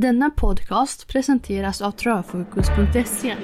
Denna podcast presenteras av Travfokus.se.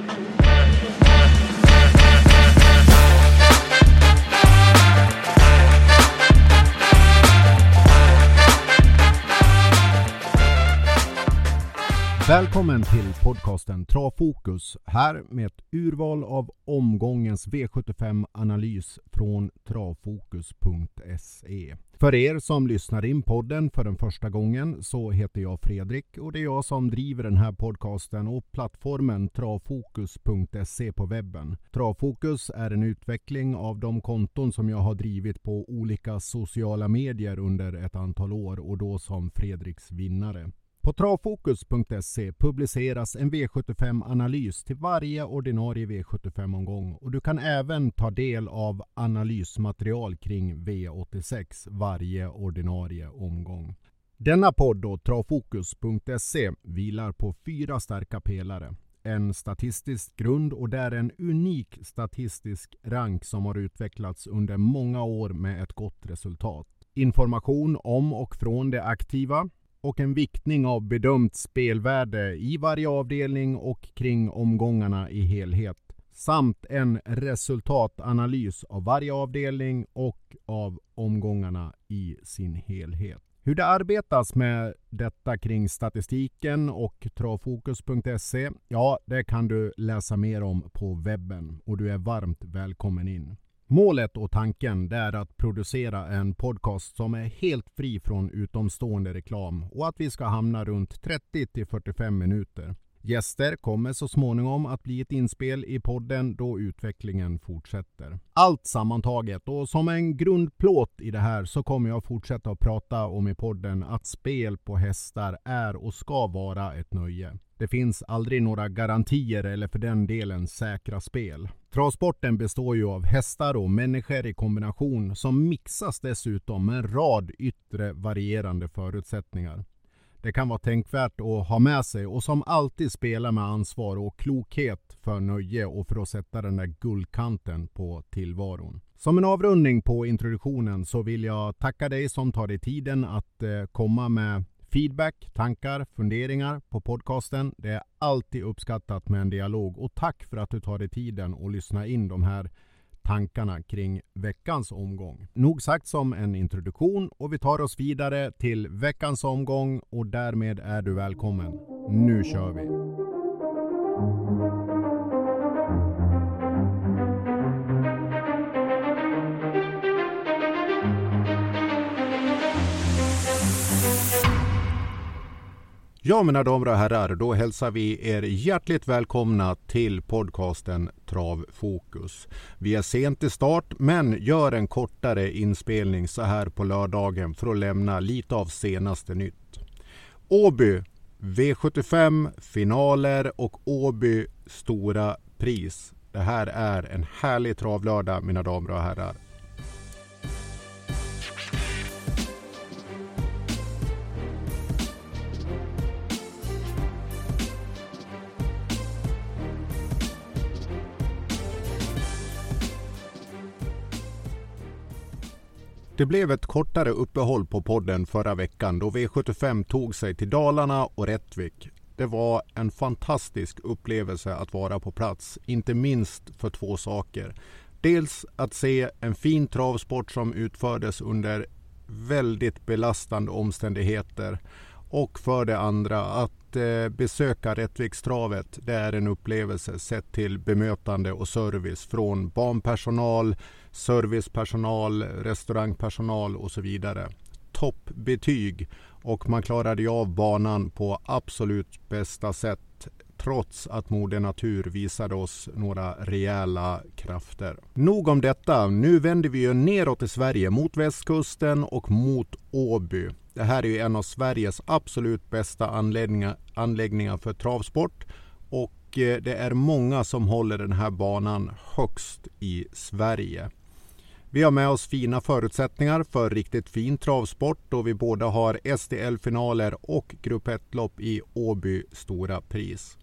Välkommen till podcasten Travfokus. Här med ett urval av omgångens V75-analys från travfokus.se. För er som lyssnar in podden för den första gången så heter jag Fredrik och det är jag som driver den här podcasten och plattformen travfokus.se på webben. Travfokus är en utveckling av de konton som jag har drivit på olika sociala medier under ett antal år och då som Fredriks vinnare. På travfokus.se publiceras en V75-analys till varje ordinarie V75-omgång och du kan även ta del av analysmaterial kring V86 varje ordinarie omgång. Denna podd och travfokus.se, vilar på fyra starka pelare. En statistisk grund och där en unik statistisk rank som har utvecklats under många år med ett gott resultat. Information om och från det aktiva, och en viktning av bedömt spelvärde i varje avdelning och kring omgångarna i helhet. Samt en resultatanalys av varje avdelning och av omgångarna i sin helhet. Hur det arbetas med detta kring statistiken och travfokus.se, ja det kan du läsa mer om på webben och du är varmt välkommen in. Målet och tanken är att producera en podcast som är helt fri från utomstående reklam och att vi ska hamna runt 30 45 minuter. Gäster kommer så småningom att bli ett inspel i podden då utvecklingen fortsätter. Allt sammantaget och som en grundplåt i det här så kommer jag fortsätta att prata om i podden att spel på hästar är och ska vara ett nöje. Det finns aldrig några garantier eller för den delen säkra spel. Travsporten består ju av hästar och människor i kombination som mixas dessutom med en rad yttre varierande förutsättningar. Det kan vara tänkvärt att ha med sig och som alltid spela med ansvar och klokhet för nöje och för att sätta den där guldkanten på tillvaron. Som en avrundning på introduktionen så vill jag tacka dig som tar dig tiden att eh, komma med feedback, tankar, funderingar på podcasten. Det är alltid uppskattat med en dialog och tack för att du tar dig tiden och lyssnar in de här tankarna kring veckans omgång. Nog sagt som en introduktion och vi tar oss vidare till veckans omgång och därmed är du välkommen. Nu kör vi! Ja mina damer och herrar, då hälsar vi er hjärtligt välkomna till podcasten Travfokus. Vi är sent i start men gör en kortare inspelning så här på lördagen för att lämna lite av senaste nytt. Åby V75 finaler och Åby stora pris. Det här är en härlig travlördag mina damer och herrar. Det blev ett kortare uppehåll på podden förra veckan då V75 tog sig till Dalarna och Rättvik. Det var en fantastisk upplevelse att vara på plats, inte minst för två saker. Dels att se en fin travsport som utfördes under väldigt belastande omständigheter och för det andra att eh, besöka Rättvikstravet. Det är en upplevelse sett till bemötande och service från banpersonal, servicepersonal, restaurangpersonal och så vidare. Toppbetyg och man klarade ju av banan på absolut bästa sätt trots att Moder Natur visade oss några rejäla krafter. Nog om detta. Nu vänder vi ju neråt i Sverige mot västkusten och mot Åby. Det här är ju en av Sveriges absolut bästa anläggningar, anläggningar för travsport och eh, det är många som håller den här banan högst i Sverige. Vi har med oss fina förutsättningar för riktigt fin travsport då vi båda har SDL-finaler och Grupp 1-lopp i Åby Stora Pris.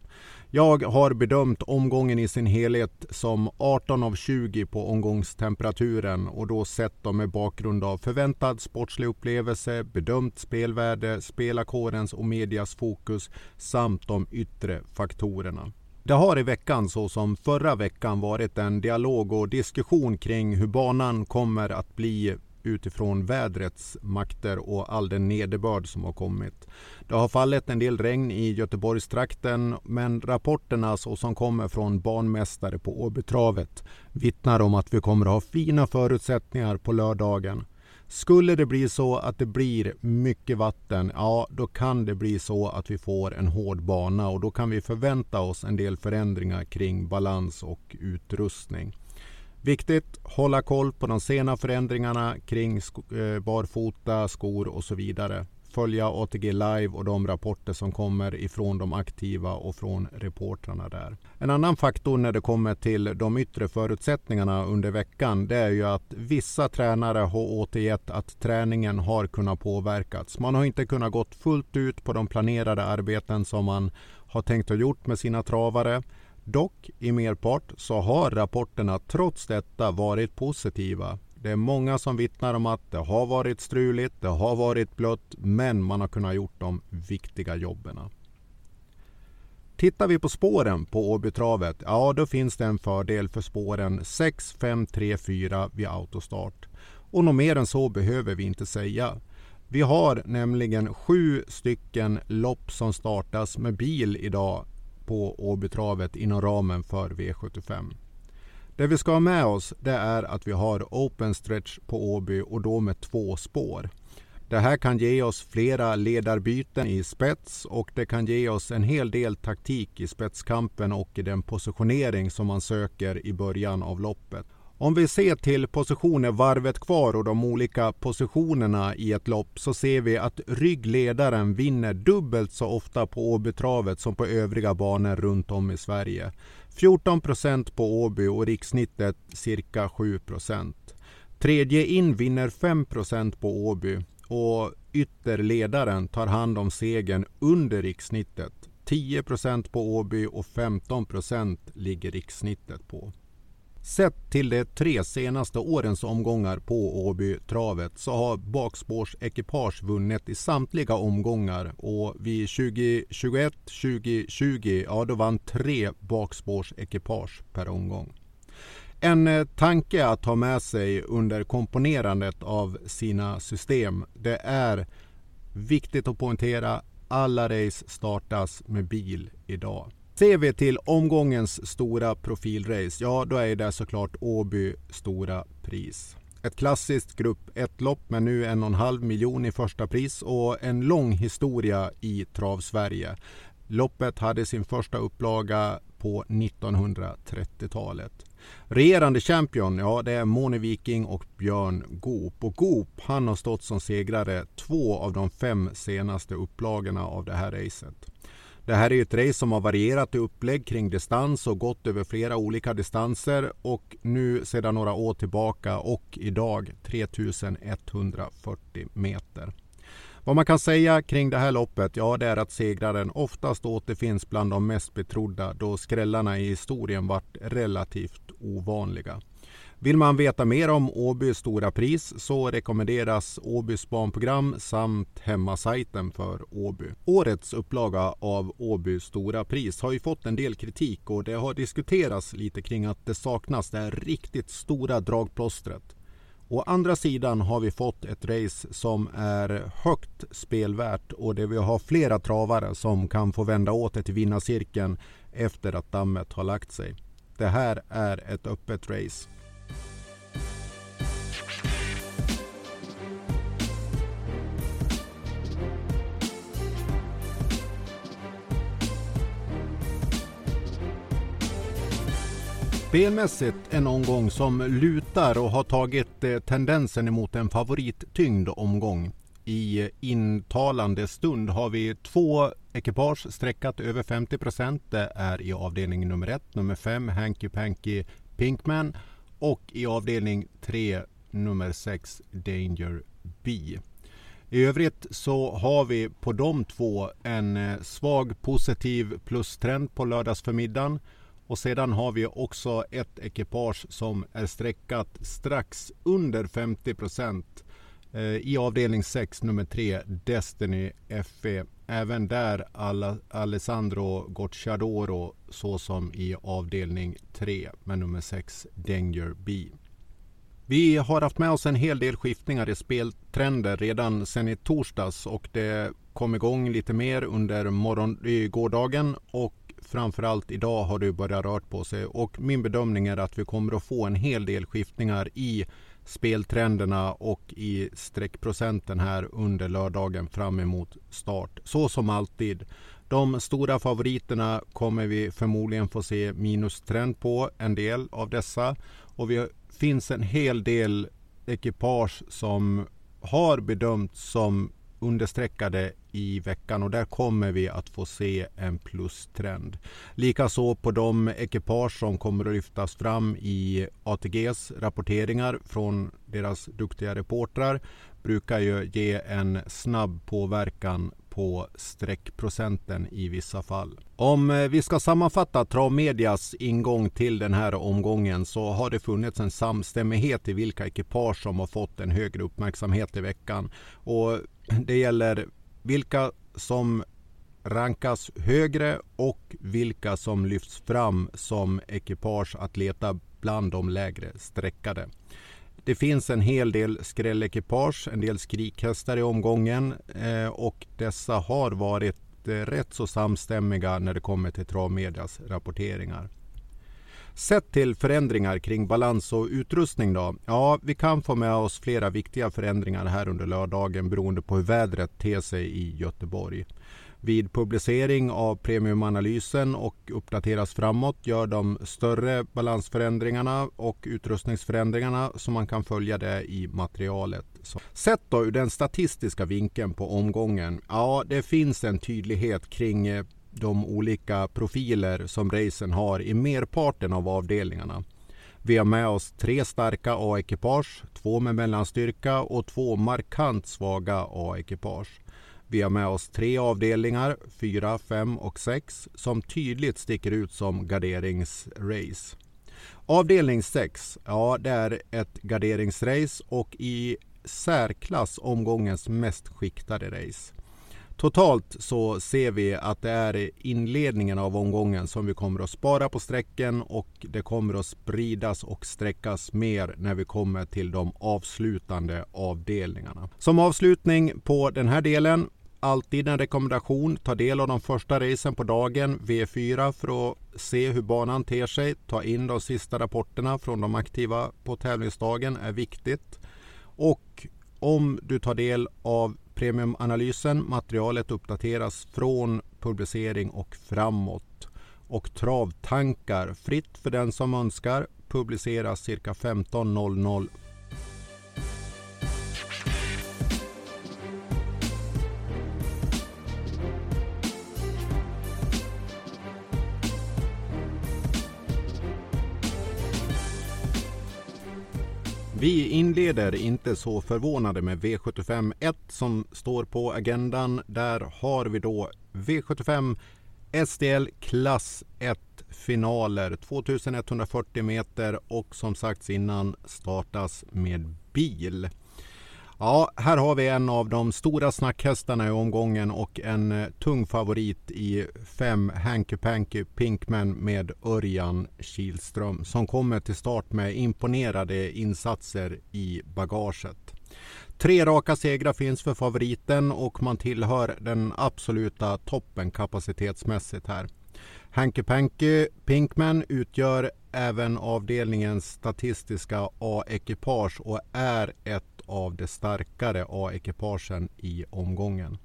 Jag har bedömt omgången i sin helhet som 18 av 20 på omgångstemperaturen och då sett dem med bakgrund av förväntad sportslig upplevelse, bedömt spelvärde, spelarkårens och medias fokus samt de yttre faktorerna. Det har i veckan, så som förra veckan, varit en dialog och diskussion kring hur banan kommer att bli utifrån vädrets makter och all den nederbörd som har kommit. Det har fallit en del regn i Göteborgstrakten men rapporterna så som kommer från banmästare på Åbytravet vittnar om att vi kommer att ha fina förutsättningar på lördagen. Skulle det bli så att det blir mycket vatten, ja då kan det bli så att vi får en hård bana och då kan vi förvänta oss en del förändringar kring balans och utrustning. Viktigt, hålla koll på de sena förändringarna kring eh, barfota, skor och så vidare. Följa ATG Live och de rapporter som kommer ifrån de aktiva och från reportrarna där. En annan faktor när det kommer till de yttre förutsättningarna under veckan det är ju att vissa tränare har återgett att träningen har kunnat påverkats. Man har inte kunnat gått fullt ut på de planerade arbeten som man har tänkt ha gjort med sina travare. Dock i merpart så har rapporterna trots detta varit positiva. Det är många som vittnar om att det har varit struligt, det har varit blött, men man har kunnat gjort de viktiga jobben. Tittar vi på spåren på Åbytravet, ja då finns det en fördel för spåren 6, 5, 3, 4 vid autostart. Och något mer än så behöver vi inte säga. Vi har nämligen sju stycken lopp som startas med bil idag på Åbytravet inom ramen för V75. Det vi ska ha med oss det är att vi har open stretch på Åby och då med två spår. Det här kan ge oss flera ledarbyten i spets och det kan ge oss en hel del taktik i spetskampen och i den positionering som man söker i början av loppet. Om vi ser till positioner varvet kvar och de olika positionerna i ett lopp så ser vi att ryggledaren vinner dubbelt så ofta på Åbytravet som på övriga banor runt om i Sverige. 14 procent på Åby och rikssnittet cirka 7 procent. Tredje in vinner 5 procent på Åby och ytterledaren tar hand om segern under rikssnittet. 10 procent på Åby och 15 procent ligger rikssnittet på. Sett till de tre senaste årens omgångar på Åby-travet så har bakspårsekipage vunnit i samtliga omgångar och vid 2021, 2020, ja då vann tre bakspårsekipage per omgång. En eh, tanke att ha med sig under komponerandet av sina system det är viktigt att poängtera alla race startas med bil idag. Ser vi till omgångens stora profilrace, ja då är det såklart Åby stora pris. Ett klassiskt grupp 1-lopp med nu en och en halv miljon i första pris och en lång historia i Trav-Sverige. Loppet hade sin första upplaga på 1930-talet. Regerande champion, ja det är Moni Viking och Björn Goop. Och Goop, han har stått som segrare två av de fem senaste upplagorna av det här racet. Det här är ett race som har varierat i upplägg kring distans och gått över flera olika distanser och nu sedan några år tillbaka och idag 3140 meter. Vad man kan säga kring det här loppet, ja det är att segraren oftast återfinns bland de mest betrodda då skrällarna i historien varit relativt ovanliga. Vill man veta mer om Åbys stora pris så rekommenderas Åbys barnprogram samt hemmasajten för Åby. Årets upplaga av Åbys stora pris har ju fått en del kritik och det har diskuterats lite kring att det saknas det här riktigt stora dragplåstret. Å andra sidan har vi fått ett race som är högt spelvärt och där vi har flera travare som kan få vända åter till vinnarcirkeln efter att dammet har lagt sig. Det här är ett öppet race. Spelmässigt en omgång som lutar och har tagit eh, tendensen emot en favorittyngd omgång. I eh, intalande stund har vi två ekipage sträckat över 50 procent. Det är i avdelning nummer 1, nummer 5 Hanky Panky Pinkman och i avdelning 3, nummer 6 Danger B. I övrigt så har vi på de två en eh, svag positiv plustrend på lördagsförmiddagen. Och sedan har vi också ett ekipage som är sträckat strax under 50 procent eh, i avdelning 6 nummer 3 Destiny FE. Även där Alessandro Gocciadoro såsom i avdelning 3 med nummer 6 Danger B. Vi har haft med oss en hel del skiftningar i speltrender redan sedan i torsdags och det kom igång lite mer under morgon, gårdagen och framförallt idag har det börjat röra på sig och min bedömning är att vi kommer att få en hel del skiftningar i speltrenderna och i streckprocenten här under lördagen fram emot start. Så som alltid. De stora favoriterna kommer vi förmodligen få se minustrend på en del av dessa och vi finns en hel del ekipage som har bedömts som understreckade i veckan och där kommer vi att få se en plustrend. Likaså på de ekipage som kommer att lyftas fram i ATGs rapporteringar från deras duktiga reportrar brukar ju ge en snabb påverkan på streckprocenten i vissa fall. Om vi ska sammanfatta Travmedias ingång till den här omgången så har det funnits en samstämmighet i vilka ekipage som har fått en högre uppmärksamhet i veckan. Och det gäller vilka som rankas högre och vilka som lyfts fram som ekipage att leta bland de lägre streckade. Det finns en hel del skrällekipage, en del skrikhästar i omgången eh, och dessa har varit eh, rätt så samstämmiga när det kommer till travmedias rapporteringar. Sett till förändringar kring balans och utrustning då? Ja, vi kan få med oss flera viktiga förändringar här under lördagen beroende på hur vädret ter sig i Göteborg. Vid publicering av premiumanalysen och uppdateras framåt gör de större balansförändringarna och utrustningsförändringarna så man kan följa det i materialet. Sett då ur den statistiska vinkeln på omgången. Ja, det finns en tydlighet kring eh, de olika profiler som racen har i merparten av avdelningarna. Vi har med oss tre starka A-ekipage, två med mellanstyrka och två markant svaga A-ekipage. Vi har med oss tre avdelningar, 4, 5 och 6, som tydligt sticker ut som garderingsrace. Avdelning 6, ja det är ett garderingsrace och i särklass omgångens mest skiktade race. Totalt så ser vi att det är inledningen av omgången som vi kommer att spara på sträcken och det kommer att spridas och sträckas mer när vi kommer till de avslutande avdelningarna. Som avslutning på den här delen alltid en rekommendation. Ta del av de första racen på dagen, V4, för att se hur banan ter sig. Ta in de sista rapporterna från de aktiva på tävlingsdagen är viktigt. Och om du tar del av premiumanalysen, materialet uppdateras från publicering och framåt. Och travtankar, fritt för den som önskar, publiceras cirka 15.00 Vi inleder inte så förvånade med V75 1 som står på agendan. Där har vi då V75 SDL klass 1 finaler 2140 meter och som sagts innan startas med bil. Ja, här har vi en av de stora snackhästarna i omgången och en eh, tung favorit i fem Hanky Panky Pinkman med Örjan Kihlström som kommer till start med imponerade insatser i bagaget. Tre raka segrar finns för favoriten och man tillhör den absoluta toppen kapacitetsmässigt här. Hanky Panky Pinkman utgör även avdelningens statistiska A-ekipage och är ett av de starkare A-ekipagen i omgången.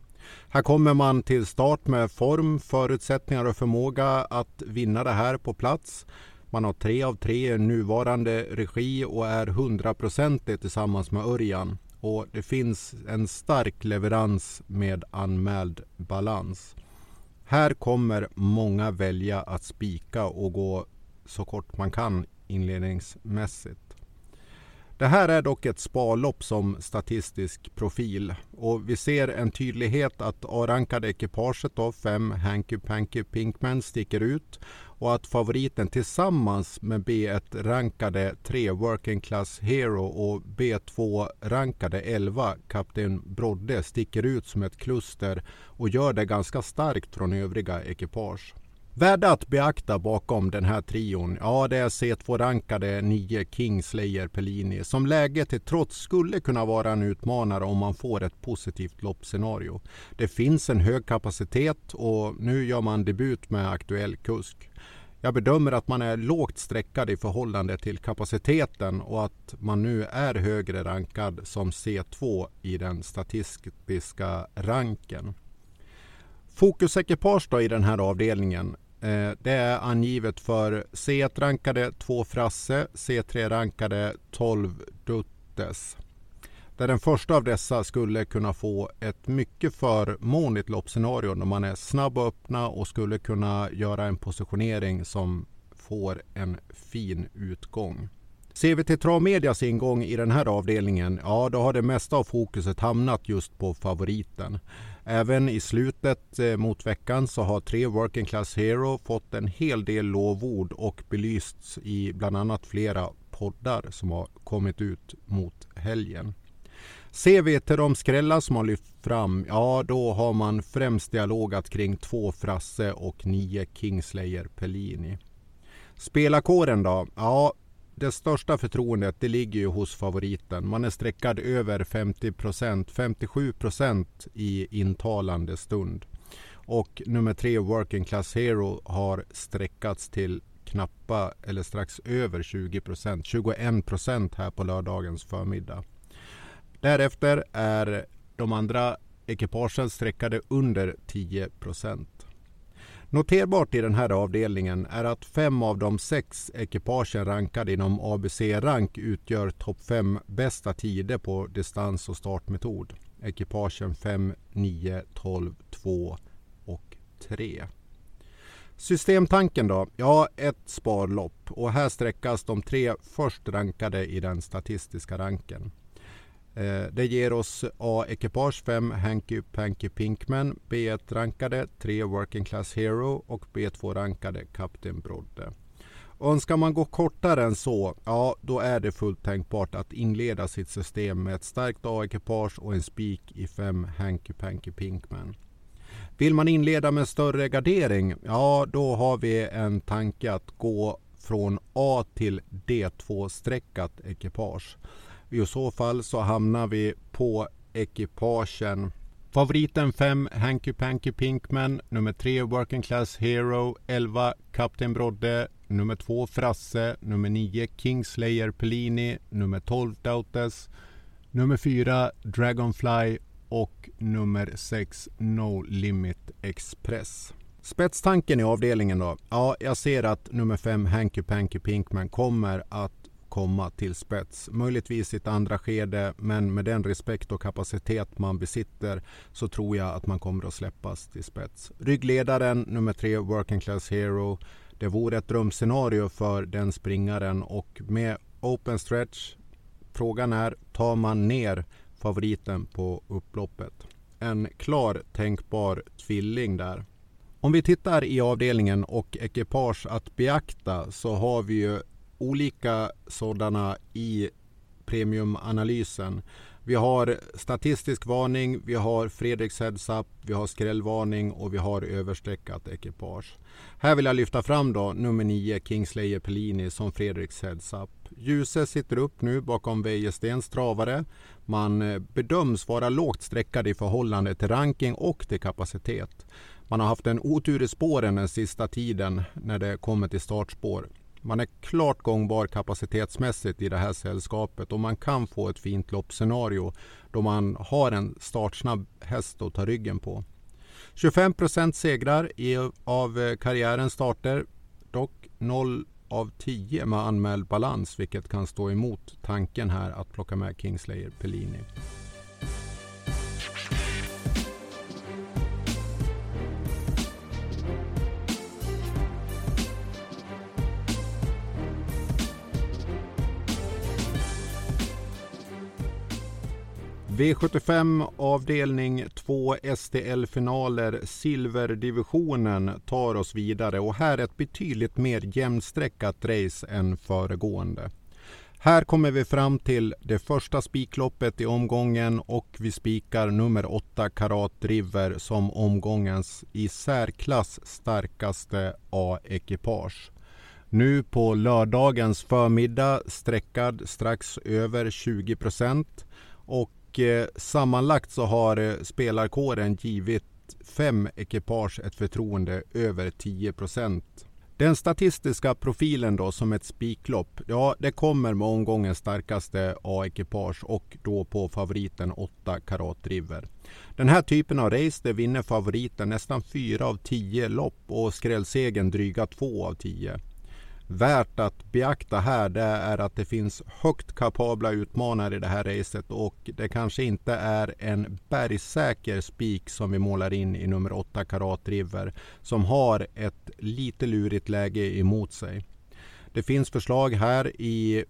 Här kommer man till start med form, förutsättningar och förmåga att vinna det här på plats. Man har tre av tre i nuvarande regi och är hundraprocentig tillsammans med Örjan. Och det finns en stark leverans med anmäld balans. Här kommer många välja att spika och gå så kort man kan inledningsmässigt. Det här är dock ett sparlopp som statistisk profil och vi ser en tydlighet att A-rankade ekipaget av fem Hanky Panky Pinkman sticker ut och att favoriten tillsammans med B1-rankade 3 Working Class Hero och B2-rankade 11 Kapten Brodde sticker ut som ett kluster och gör det ganska starkt från övriga ekipage. Värda att beakta bakom den här trion, ja det är C2-rankade 9 Kingslayer Pellini som läget till trots skulle kunna vara en utmanare om man får ett positivt loppscenario. Det finns en hög kapacitet och nu gör man debut med aktuell kusk. Jag bedömer att man är lågt sträckad i förhållande till kapaciteten och att man nu är högre rankad som C2 i den statistiska ranken. Fokusekipage då i den här avdelningen Eh, det är angivet för C1-rankade 2 Frasse, C3-rankade 12 Duttes. Där den första av dessa skulle kunna få ett mycket förmånligt loppscenario när man är snabb och öppna och skulle kunna göra en positionering som får en fin utgång. Ser vi till Travmedias ingång i den här avdelningen, ja då har det mesta av fokuset hamnat just på favoriten. Även i slutet eh, mot veckan så har tre Working Class Hero fått en hel del lovord och belysts i bland annat flera poddar som har kommit ut mot helgen. Ser vi till de skrällar som har lyft fram, ja då har man främst dialogat kring två Frasse och nio Kingslayer Pellini. Spelarkåren då? Ja, det största förtroendet det ligger ju hos favoriten. Man är sträckad över 50 procent, 57 procent i intalande stund. Och nummer tre, Working Class Hero, har sträckats till knappa eller strax över 20 procent, 21 procent här på lördagens förmiddag. Därefter är de andra ekipagen sträckade under 10 procent. Noterbart i den här avdelningen är att fem av de sex ekipagen rankade inom ABC-rank utgör topp fem bästa tider på distans och startmetod. Ekipagen 5, 9, 12, 2 och 3. Systemtanken då? Ja, ett sparlopp och här sträckas de tre först rankade i den statistiska ranken. Eh, det ger oss A-ekipage 5 Hanky Panky Pinkman, B1-rankade 3 Working Class Hero och B2-rankade Kapten Brodde. Önskar man gå kortare än så, ja då är det fullt tänkbart att inleda sitt system med ett starkt A-ekipage och en spik i 5 Hanky Panky Pinkman. Vill man inleda med större gardering, ja då har vi en tanke att gå från A till D2-streckat ekipage. I så fall så hamnar vi på ekipagen. Favoriten 5 Hanky Panky Pinkman, nummer 3 Working Class Hero, 11 Kapten Brodde, nummer 2 Frasse, nummer 9 Kingslayer Pellini, nummer 12 Dautes, nummer 4 Dragonfly. Och nummer 6 No Limit Express. Spetstanken i avdelningen då? Ja, jag ser att nummer 5 Hanky Panky Pinkman kommer att komma till spets. Möjligtvis i ett andra skede, men med den respekt och kapacitet man besitter så tror jag att man kommer att släppas till spets. Ryggledaren nummer tre, Working Class Hero. Det vore ett drömscenario för den springaren och med open stretch. Frågan är, tar man ner favoriten på upploppet? En klar tänkbar tvilling där. Om vi tittar i avdelningen och ekipage att beakta så har vi ju olika sådana i premiumanalysen. Vi har statistisk varning, vi har Fredriks heads up, vi har skrällvarning och vi har överstreckat ekipage. Här vill jag lyfta fram då nummer 9 Kingslayer Pellini som Fredriks heads up. Ljuse sitter upp nu bakom Wäjerstens travare. Man eh, bedöms vara lågt sträckad i förhållande till ranking och till kapacitet. Man har haft en otur i spåren den sista tiden när det kommer till startspår. Man är klart gångbar kapacitetsmässigt i det här sällskapet och man kan få ett fint loppscenario då man har en startsnabb häst att ta ryggen på. 25 segrar i, av eh, karriärens starter. Dock 0 av 10 med anmäld balans vilket kan stå emot tanken här att plocka med Kingslayer Pellini. V75 avdelning 2 STL-finaler Silverdivisionen tar oss vidare och här ett betydligt mer jämnsträckat race än föregående. Här kommer vi fram till det första spikloppet i omgången och vi spikar nummer 8 Karat River som omgångens i särklass starkaste A-ekipage. Nu på lördagens förmiddag sträckad strax över 20 procent och eh, sammanlagt så har eh, spelarkåren givit fem ekipage ett förtroende över 10 procent den statistiska profilen då som ett spiklopp, ja det kommer med omgångens starkaste A-ekipage och då på favoriten 8 Karat River. Den här typen av race det vinner favoriten nästan 4 av 10 lopp och skrällsegen dryga 2 av 10 värt att beakta här det är att det finns högt kapabla utmanare i det här racet och det kanske inte är en bergsäker spik som vi målar in i nummer 8 Karat River som har ett lite lurigt läge emot sig. Det finns förslag här i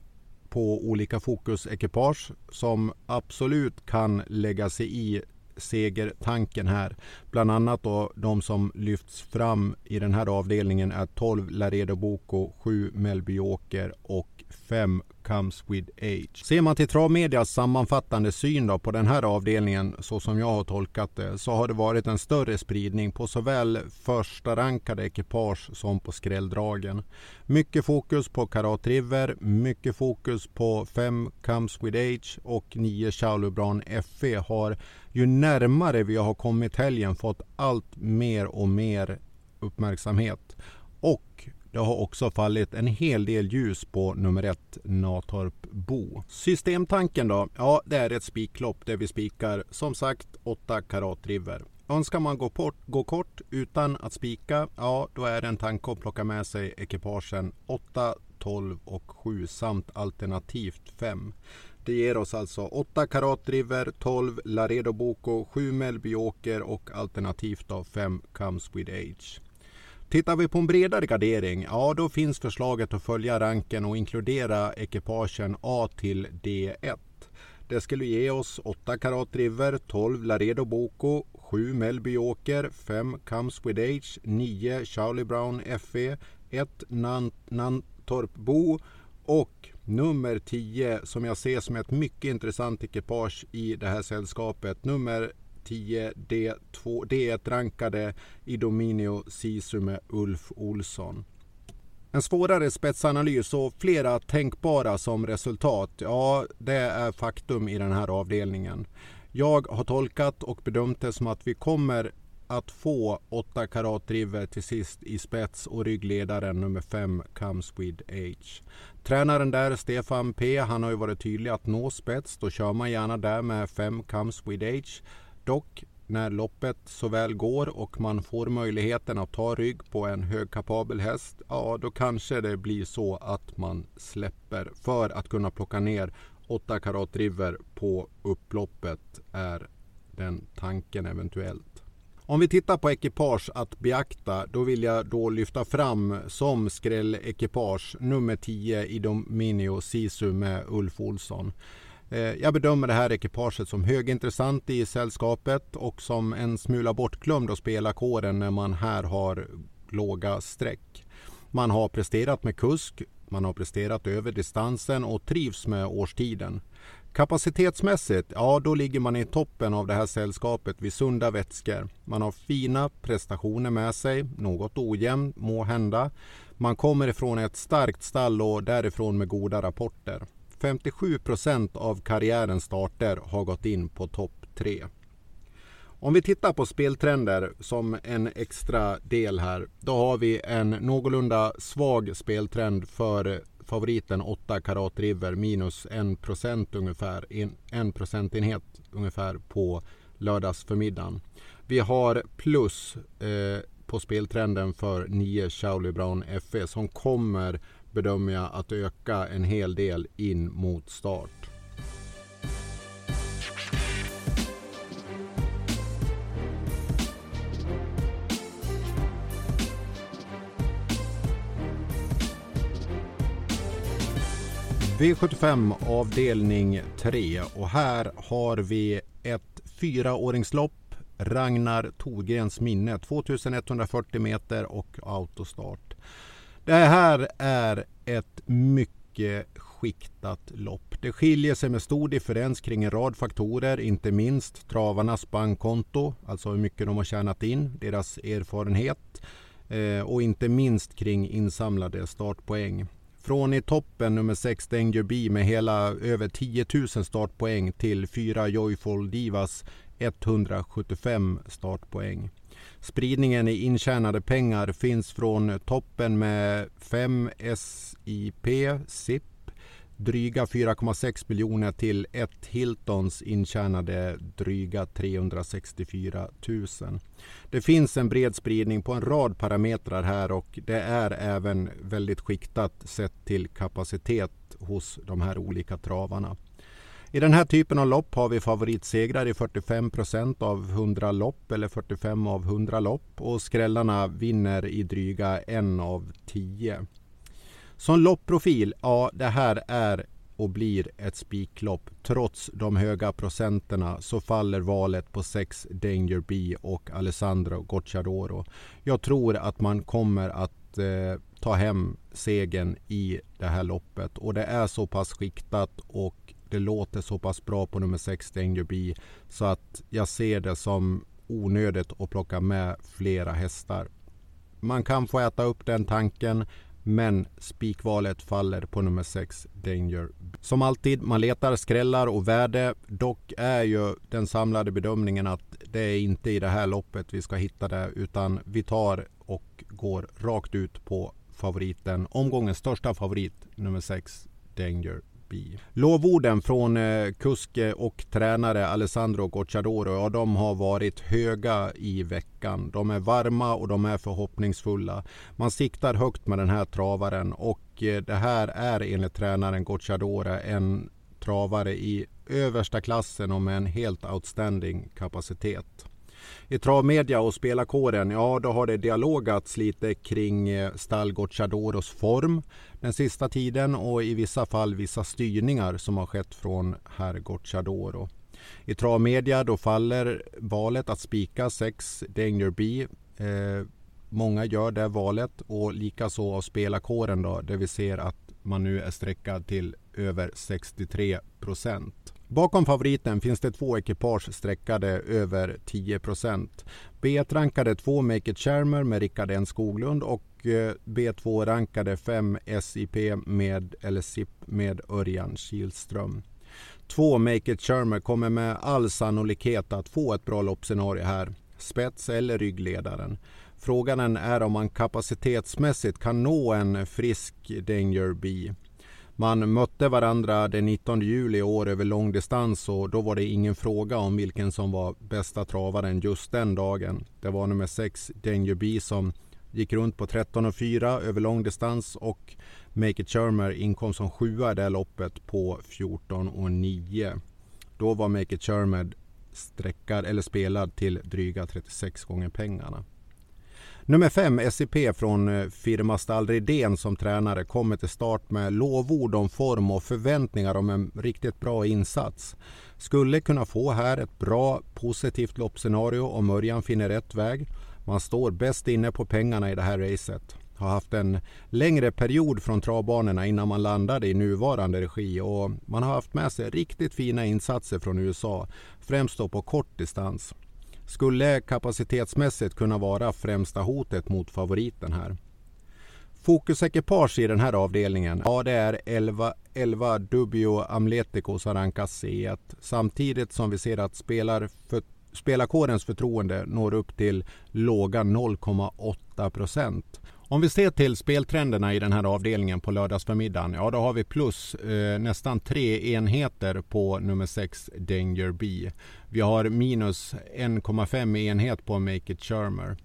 på olika fokusekipage som absolut kan lägga sig i segertanken här. Bland annat då de som lyfts fram i den här avdelningen är 12 Laredo Boko, 7 Melby Åker och 5 comes with age. Ser man till Travmedias sammanfattande syn då på den här avdelningen så som jag har tolkat det så har det varit en större spridning på såväl första rankade ekipage som på skrälldragen. Mycket fokus på Karat River, mycket fokus på 5 comes with age och 9 Chaulubran FE har ju närmare vi har kommit helgen fått allt mer och mer uppmärksamhet. Och det har också fallit en hel del ljus på nummer ett Natorp Bo. Systemtanken då? Ja, det är ett spiklopp där vi spikar som sagt 8 karat river. Önskar man gå, port, gå kort utan att spika, ja då är det en tanke att plocka med sig ekipagen 8, 12 och 7 samt alternativt 5. Det ger oss alltså 8 karat river, 12 Laredo Boko, 7 Melby Åker och alternativt då 5 Comes with Age. Tittar vi på en bredare gardering, ja då finns förslaget att följa ranken och inkludera ekipagen A till D1. Det skulle ge oss 8 karat river, 12 Laredo Boko, 7 Melby Åker, 5 Comes with Age, 9 Charlie Brown FE, 1 Nantorp Bo och nummer 10 som jag ser som ett mycket intressant ekipage i det här sällskapet. Nummer 10 D2, D1-rankade Idominio Sisu med Ulf Olsson. En svårare spetsanalys och flera tänkbara som resultat, ja det är faktum i den här avdelningen. Jag har tolkat och bedömt det som att vi kommer att få 8 karat driver till sist i spets och ryggledaren nummer 5 Comes with Age. Tränaren där, Stefan P, han har ju varit tydlig att nå spets. Då kör man gärna där med 5 Comes with Age. Dock när loppet så väl går och man får möjligheten att ta rygg på en högkapabel häst, ja då kanske det blir så att man släpper för att kunna plocka ner 8 karat river på upploppet är den tanken eventuellt. Om vi tittar på ekipage att beakta, då vill jag då lyfta fram som skrällekipage nummer 10 i Dominio Sisu med Ulf Olsson. Eh, jag bedömer det här ekipaget som högintressant i sällskapet och som en smula bortglömd att spela kåren när man här har låga streck. Man har presterat med kusk, man har presterat över distansen och trivs med årstiden. Kapacitetsmässigt, ja då ligger man i toppen av det här sällskapet vid sunda vätskor. Man har fina prestationer med sig, något ojämn må hända. Man kommer ifrån ett starkt stall och därifrån med goda rapporter. 57 procent av karriärens starter har gått in på topp 3. Om vi tittar på speltrender som en extra del här. Då har vi en någorlunda svag speltrend för favoriten 8 Karat River minus 1 procent ungefär. En procentenhet ungefär på lördagsförmiddagen. Vi har plus eh, på speltrenden för 9 Charlie Brown FE som kommer bedömer jag att öka en hel del in mot start. V75 avdelning 3 och här har vi ett fyraåringslopp. Ragnar Thorgrens minne 2140 meter och autostart. Det här är ett mycket skiktat lopp. Det skiljer sig med stor differens kring en rad faktorer, inte minst travarnas bankkonto, alltså hur mycket de har tjänat in, deras erfarenhet eh, och inte minst kring insamlade startpoäng. Från i toppen nummer 6 Danger B med hela över 10 000 startpoäng till 4 Joyful Divas 175 startpoäng. Spridningen i intjänade pengar finns från toppen med 5 SIP, SIP dryga 4,6 miljoner till ett Hiltons intjänade dryga 364 000. Det finns en bred spridning på en rad parametrar här och det är även väldigt skiktat sett till kapacitet hos de här olika travarna. I den här typen av lopp har vi favoritsegrar i 45 procent av 100 lopp eller 45 av 100 lopp och skrällarna vinner i dryga en av 10. Som loppprofil, ja det här är och blir ett spiklopp. Trots de höga procenterna så faller valet på 6 Danger B och Alessandro Gocciadoro. Jag tror att man kommer att eh, ta hem segern i det här loppet och det är så pass skiktat och det låter så pass bra på nummer 6 Danger B så att jag ser det som onödigt att plocka med flera hästar. Man kan få äta upp den tanken men spikvalet faller på nummer 6, Danger. Som alltid, man letar skrällar och värde. Dock är ju den samlade bedömningen att det är inte i det här loppet vi ska hitta det utan vi tar och går rakt ut på favoriten. Omgångens största favorit, nummer 6, Danger bi. Lovorden från eh, kuske och tränare Alessandro Gocciadoro, ja, de har varit höga i veckan. De är varma och de är förhoppningsfulla. Man siktar högt med den här travaren och eh, det här är enligt tränaren Gocciadoro en travare i översta klassen och med en helt outstanding kapacitet. I travmedia och spelarkåren, ja då har det dialogats lite kring eh, stall Gocciadoros form den sista tiden och i vissa fall vissa styrningar som har skett från herr Gocciadoro. I travmedia då faller valet att spika 6 Danger B. Eh, många gör det valet och likaså av spelarkåren då, där vi ser att man nu är sträckad till över 63 procent. Bakom favoriten finns det två ekipage sträckade över 10 B1-rankade 2 Make It Charmer med Rickard N Skoglund och eh, B2-rankade 5 SIP med, eller SIP med Örjan Kihlström. Två Make It Charmer kommer med all sannolikhet att få ett bra loppscenario här. Spets eller ryggledaren. Frågan är om man kapacitetsmässigt kan nå en frisk Danger B. Man mötte varandra den 19 juli i år över långdistans och då var det ingen fråga om vilken som var bästa travaren just den dagen. Det var nummer 6 Danger B som gick runt på 13,4 över långdistans och Make It Shermer inkom som sjua i det loppet på 14,9. Då var Make It Shermer sträckad eller spelad till dryga 36 gånger pengarna. Nummer fem, SCP från eh, firma Stall som tränare kommer till start med lovord om form och förväntningar om en riktigt bra insats. Skulle kunna få här ett bra positivt loppscenario om Örjan finner rätt väg. Man står bäst inne på pengarna i det här racet. Har haft en längre period från travbanorna innan man landade i nuvarande regi och man har haft med sig riktigt fina insatser från USA. Främst då på kort distans skulle kapacitetsmässigt kunna vara främsta hotet mot favoriten här. Fokusekipage i den här avdelningen, ja det är 11, 11 Dubio Amletico som rankas C1 samtidigt som vi ser att spelar för, spelarkårens förtroende når upp till låga 0,8 procent. Om vi ser till speltrenderna i den här avdelningen på lördagsförmiddagen, ja då har vi plus eh, nästan tre enheter på nummer 6 Danger B. Vi har minus 1,5 enhet på Make It Shermer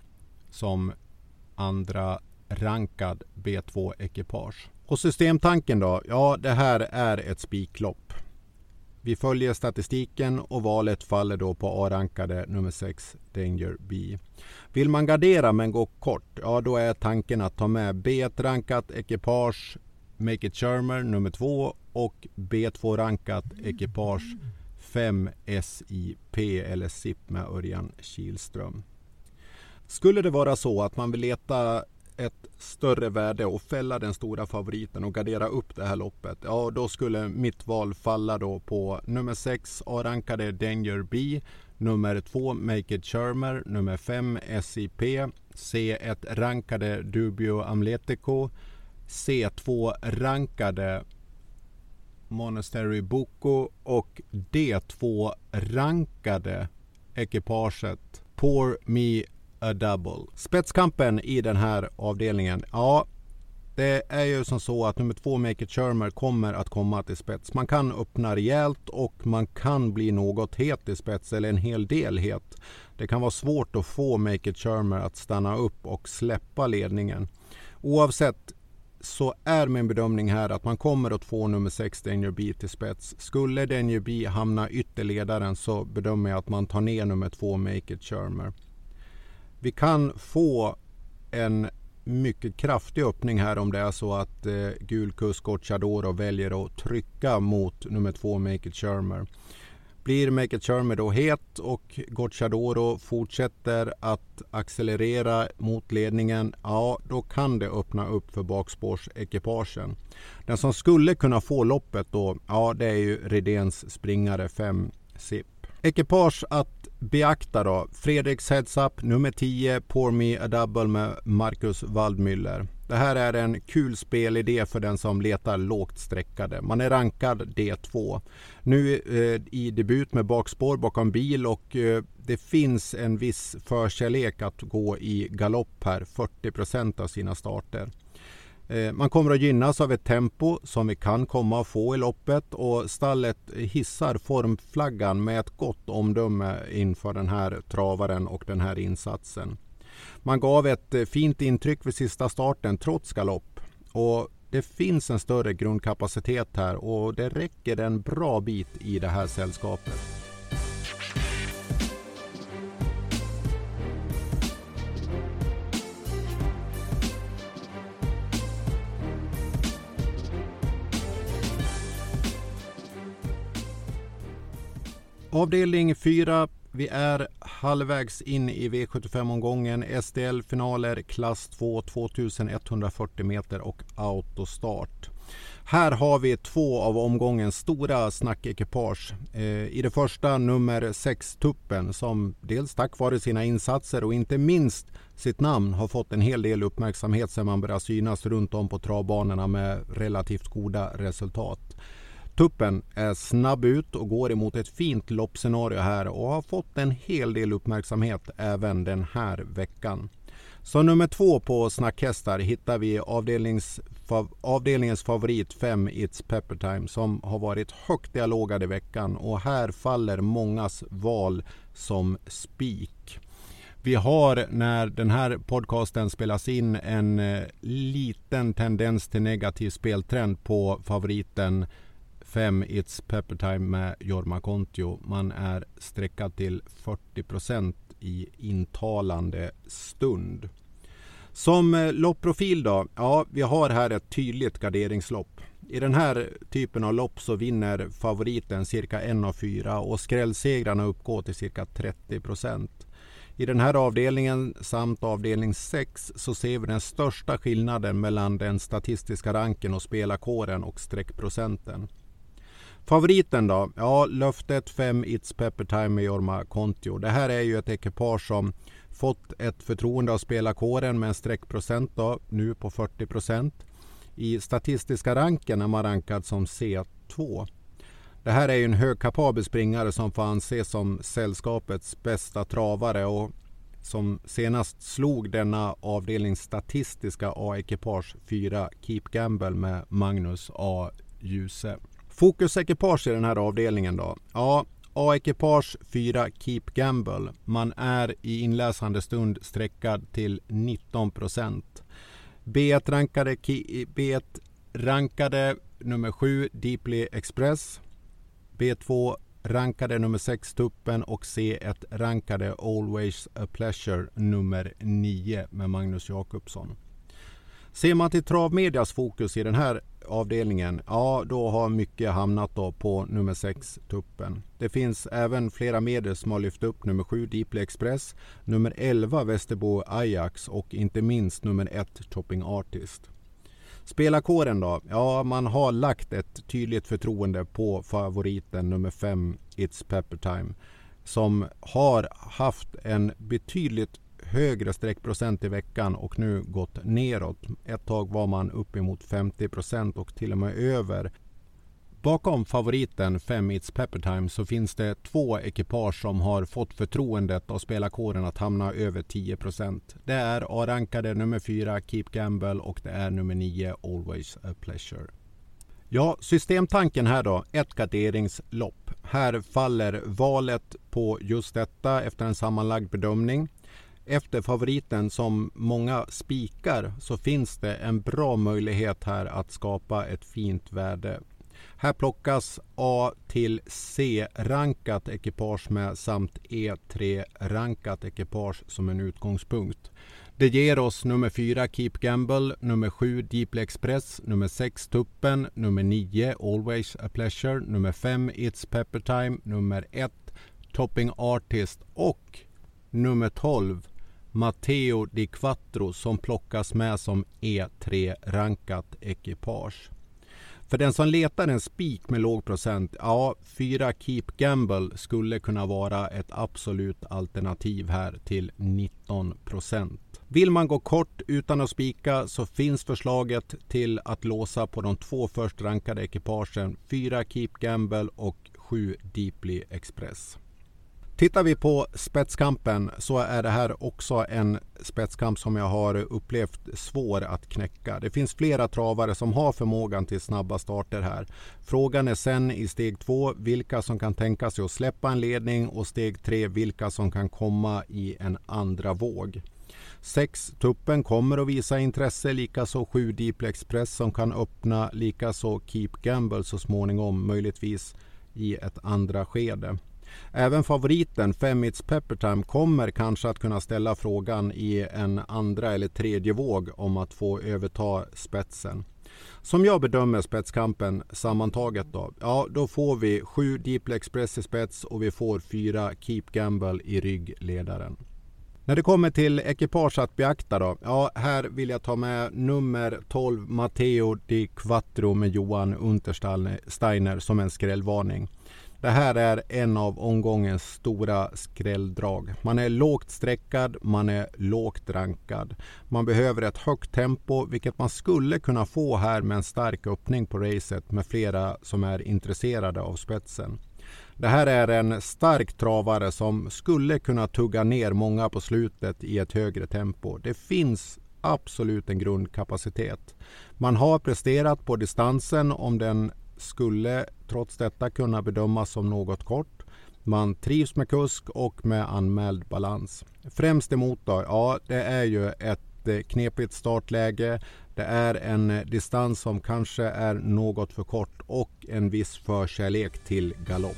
som andra rankad B2-ekipage. Och systemtanken då? Ja, det här är ett spiklopp. Vi följer statistiken och valet faller då på A-rankade nummer 6 Danger B. Vill man gardera men gå kort, ja då är tanken att ta med B1-rankat ekipage Make It Shermer nummer 2 och B2-rankat ekipage 5 SIP eller SIP med Örjan Kihlström. Skulle det vara så att man vill leta ett större värde och fälla den stora favoriten och gardera upp det här loppet. Ja, då skulle mitt val falla då på nummer 6 A-rankade Danger B, nummer 2 Make It Shermer, nummer 5 SIP, C1 rankade Dubio Amletico, C2 rankade Monastery Boko och D2 rankade ekipaget Pour Me a double. Spetskampen i den här avdelningen, ja det är ju som så att nummer två Make It Shermer kommer att komma till spets. Man kan öppna rejält och man kan bli något het i spets eller en hel del het. Det kan vara svårt att få Make It Shermer att stanna upp och släppa ledningen. Oavsett så är min bedömning här att man kommer att få nummer 6 Danger B till spets. Skulle Danger B hamna ytterledaren så bedömer jag att man tar ner nummer 2 Make It Shermer. Vi kan få en mycket kraftig öppning här om det är så att eh, Gulkus Gocciadoro väljer att trycka mot nummer två Make It Shermer. Blir Make It Shermer då het och Gocciadoro fortsätter att accelerera mot ledningen, ja då kan det öppna upp för bakspårsekipagen. Den som skulle kunna få loppet då, ja det är ju Redéns springare 5 SIP. Ekipage att beakta då. Fredriks Heads Up nummer 10, Pour Me A Double med Marcus Waldmüller. Det här är en kul spelidé för den som letar lågt sträckade. Man är rankad D2. Nu eh, i debut med bakspår bakom bil och eh, det finns en viss förkärlek att gå i galopp här, 40% av sina starter. Eh, man kommer att gynnas av ett tempo som vi kan komma att få i loppet och stallet hissar formflaggan med ett gott omdöme inför den här travaren och den här insatsen. Man gav ett eh, fint intryck vid sista starten trots galopp och det finns en större grundkapacitet här och det räcker en bra bit i det här sällskapet. Avdelning 4. Vi är halvvägs in i V75-omgången. SDL-finaler klass 2, 2140 meter och autostart. Här har vi två av omgångens stora snackekipage. Eh, I det första nummer 6 Tuppen som dels tack vare sina insatser och inte minst sitt namn har fått en hel del uppmärksamhet sedan man började synas runt om på travbanorna med relativt goda resultat. Tuppen är snabb ut och går emot ett fint loppscenario här och har fått en hel del uppmärksamhet även den här veckan. Så nummer två på snackhästar hittar vi avdelnings, avdelningens favorit 5 It's Pepper Time som har varit högt dialogad i veckan och här faller mångas val som spik. Vi har när den här podcasten spelas in en eh, liten tendens till negativ speltrend på favoriten 5 It's Pepper Time med Jorma Kontio. Man är sträckad till 40% i intalande stund. Som eh, loppprofil då? Ja, vi har här ett tydligt garderingslopp. I den här typen av lopp så vinner favoriten cirka 1 av 4 och skrällsegrarna uppgår till cirka 30% I den här avdelningen samt avdelning 6 så ser vi den största skillnaden mellan den statistiska ranken och spelarkåren och streckprocenten. Favoriten då? Ja, löftet 5 It's Pepper Time med Jorma Kontio. Det här är ju ett ekipage som fått ett förtroende av spelarkåren med en streckprocent då, nu på 40 procent. I statistiska ranken är man rankad som C2. Det här är ju en högkapabel springare som får anses som sällskapets bästa travare och som senast slog denna avdelnings statistiska A-ekipage 4 Keep Gamble med Magnus A. Djuse. Fokusekipage i den här avdelningen då? Ja, A-ekipage 4 Keep Gamble. Man är i inläsande stund sträckad till 19 procent. B1-rankade, B1-rankade nummer 7 Deeply Express. B2 rankade nummer 6 Tuppen och C1-rankade Always a Pleasure nummer 9 med Magnus Jakobsson. Ser man till travmedias fokus i den här avdelningen, ja då har mycket hamnat då på nummer 6 Tuppen. Det finns även flera medel som har lyft upp nummer 7 Deeply Express, nummer 11 Västerbo Ajax och inte minst nummer 1 Topping Artist. Spelarkåren då? Ja, man har lagt ett tydligt förtroende på favoriten nummer 5 It's Pepper Time som har haft en betydligt högre streckprocent i veckan och nu gått neråt. Ett tag var man uppemot 50 procent och till och med över. Bakom favoriten 5 It's Pepper Time så finns det två ekipage som har fått förtroendet av spelarkåren att hamna över 10 procent. Det är A-rankade nummer 4 Keep Gamble och det är nummer 9 Always a Pleasure. Ja, systemtanken här då, ett garderingslopp. Här faller valet på just detta efter en sammanlagd bedömning efter favoriten som många spikar så finns det en bra möjlighet här att skapa ett fint värde. Här plockas A till C-rankat ekipage med samt E3-rankat ekipage som en utgångspunkt. Det ger oss nummer 4 Keep Gamble, nummer 7 Deeply Express, nummer 6 Tuppen, nummer 9 Always a Pleasure, nummer 5 It's Pepper Time, nummer 1 Topping Artist och nummer 12 Matteo Di Quattro som plockas med som E3-rankat ekipage. För den som letar en spik med låg procent, ja, fyra Keep Gamble skulle kunna vara ett absolut alternativ här till 19 procent. Vill man gå kort utan att spika så finns förslaget till att låsa på de två först rankade ekipagen fyra Keep Gamble och sju Deeply Express. Tittar vi på spetskampen så är det här också en spetskamp som jag har upplevt svår att knäcka. Det finns flera travare som har förmågan till snabba starter här. Frågan är sen i steg två vilka som kan tänka sig att släppa en ledning och steg tre vilka som kan komma i en andra våg. 6. Tuppen kommer att visa intresse, likaså 7 Deeply Express som kan öppna, likaså Keep Gamble så småningom, möjligtvis i ett andra skede. Även favoriten Fem It's Pepper Time kommer kanske att kunna ställa frågan i en andra eller tredje våg om att få överta spetsen. Som jag bedömer spetskampen sammantaget då, ja då får vi sju Deep Express i spets och vi får fyra Keep Gamble i ryggledaren. När det kommer till ekipage att beakta då, ja här vill jag ta med nummer 12 Matteo Di Quattro med Johan Untersteiner som en skrällvarning. Det här är en av omgångens stora skrälldrag. Man är lågt sträckad, man är lågt rankad. Man behöver ett högt tempo, vilket man skulle kunna få här med en stark öppning på racet med flera som är intresserade av spetsen. Det här är en stark travare som skulle kunna tugga ner många på slutet i ett högre tempo. Det finns absolut en grundkapacitet. Man har presterat på distansen om den skulle trots detta kunna bedömas som något kort. Man trivs med kusk och med anmäld balans. Främst emot då? Ja, det är ju ett eh, knepigt startläge. Det är en eh, distans som kanske är något för kort och en viss förkärlek till galopp.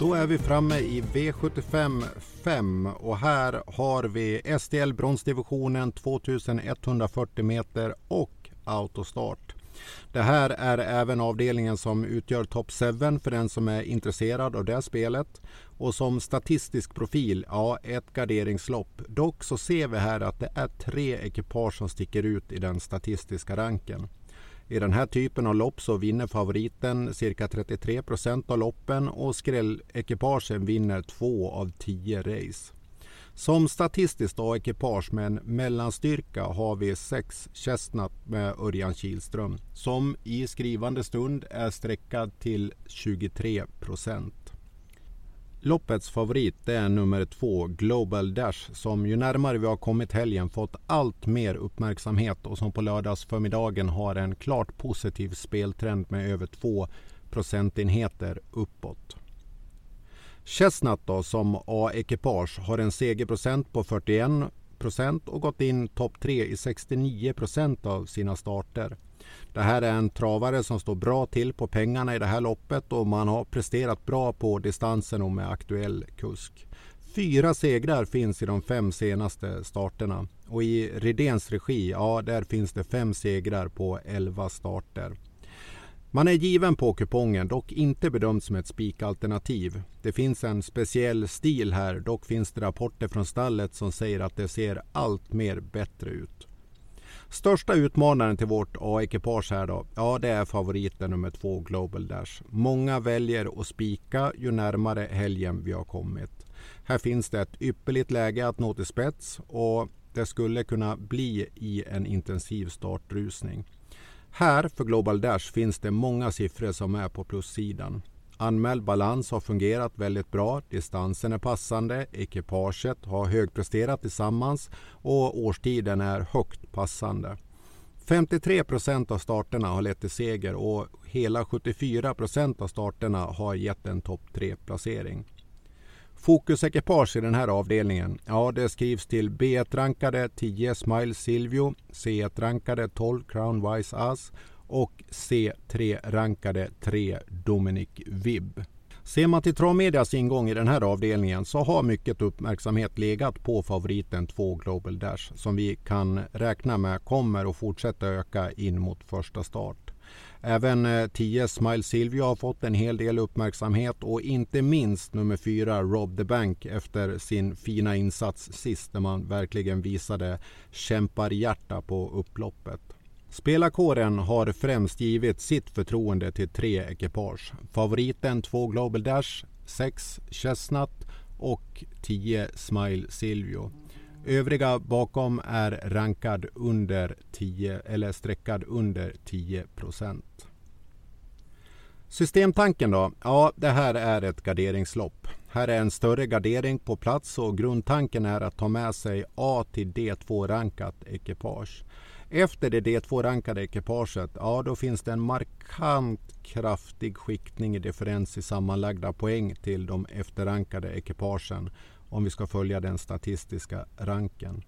Då är vi framme i V75 5 och här har vi STL bronsdivisionen 2140 meter och autostart. Det här är även avdelningen som utgör top 7 för den som är intresserad av det spelet. Och som statistisk profil, ja ett garderingslopp. Dock så ser vi här att det är tre ekipage som sticker ut i den statistiska ranken. I den här typen av lopp så vinner favoriten cirka 33 procent av loppen och skrällekipagen vinner två av tio race. Som statistiskt A-ekipage med en mellanstyrka har vi 6 Chestnut med Örjan Kihlström som i skrivande stund är sträckad till 23 procent. Loppets favorit det är nummer två Global Dash som ju närmare vi har kommit helgen fått allt mer uppmärksamhet och som på lördagsförmiddagen har en klart positiv speltrend med över 2 procentenheter uppåt. Chestnut då, som A-ekipage har en segerprocent på 41 procent och gått in topp 3 i 69 procent av sina starter. Det här är en travare som står bra till på pengarna i det här loppet och man har presterat bra på distansen och med aktuell kusk. Fyra segrar finns i de fem senaste starterna och i Redens regi, ja där finns det fem segrar på elva starter. Man är given på kupongen, dock inte bedömd som ett spikalternativ. Det finns en speciell stil här, dock finns det rapporter från stallet som säger att det ser allt mer bättre ut. Största utmanaren till vårt A-ekipage här då, ja det är favoriten nummer två Global Dash. Många väljer att spika ju närmare helgen vi har kommit. Här finns det ett ypperligt läge att nå till spets och det skulle kunna bli i en intensiv startrusning. Här för Global Dash finns det många siffror som är på plussidan. Anmäld balans har fungerat väldigt bra, distansen är passande, ekipaget har högpresterat tillsammans och årstiden är högt passande. 53 procent av starterna har lett till seger och hela 74 procent av starterna har gett en topp 3-placering. Fokusekipage i den här avdelningen, ja det skrivs till B1-rankade 10 Smile Silvio, C1-rankade 12 Crown Wise As och C3-rankade 3 Dominic Vibb. Ser man till Travmedias ingång i den här avdelningen så har mycket uppmärksamhet legat på favoriten 2 Global Dash som vi kan räkna med kommer att fortsätta öka in mot första start. Även eh, 10 Smile Silvio har fått en hel del uppmärksamhet och inte minst nummer 4 Rob the Bank efter sin fina insats sist när man verkligen visade kämparhjärta på upploppet. Spelarkåren har främst givit sitt förtroende till tre ekipage. Favoriten 2 Global Dash, 6 Chestnut och 10 Smile Silvio. Övriga bakom är rankad under 10 eller streckad under 10 procent. Systemtanken då? Ja, det här är ett garderingslopp. Här är en större gardering på plats och grundtanken är att ta med sig A till D2-rankat ekipage. Efter det D2-rankade ekipaget, ja då finns det en markant kraftig skiktning i differens i sammanlagda poäng till de efterrankade ekipagen om vi ska följa den statistiska ranken.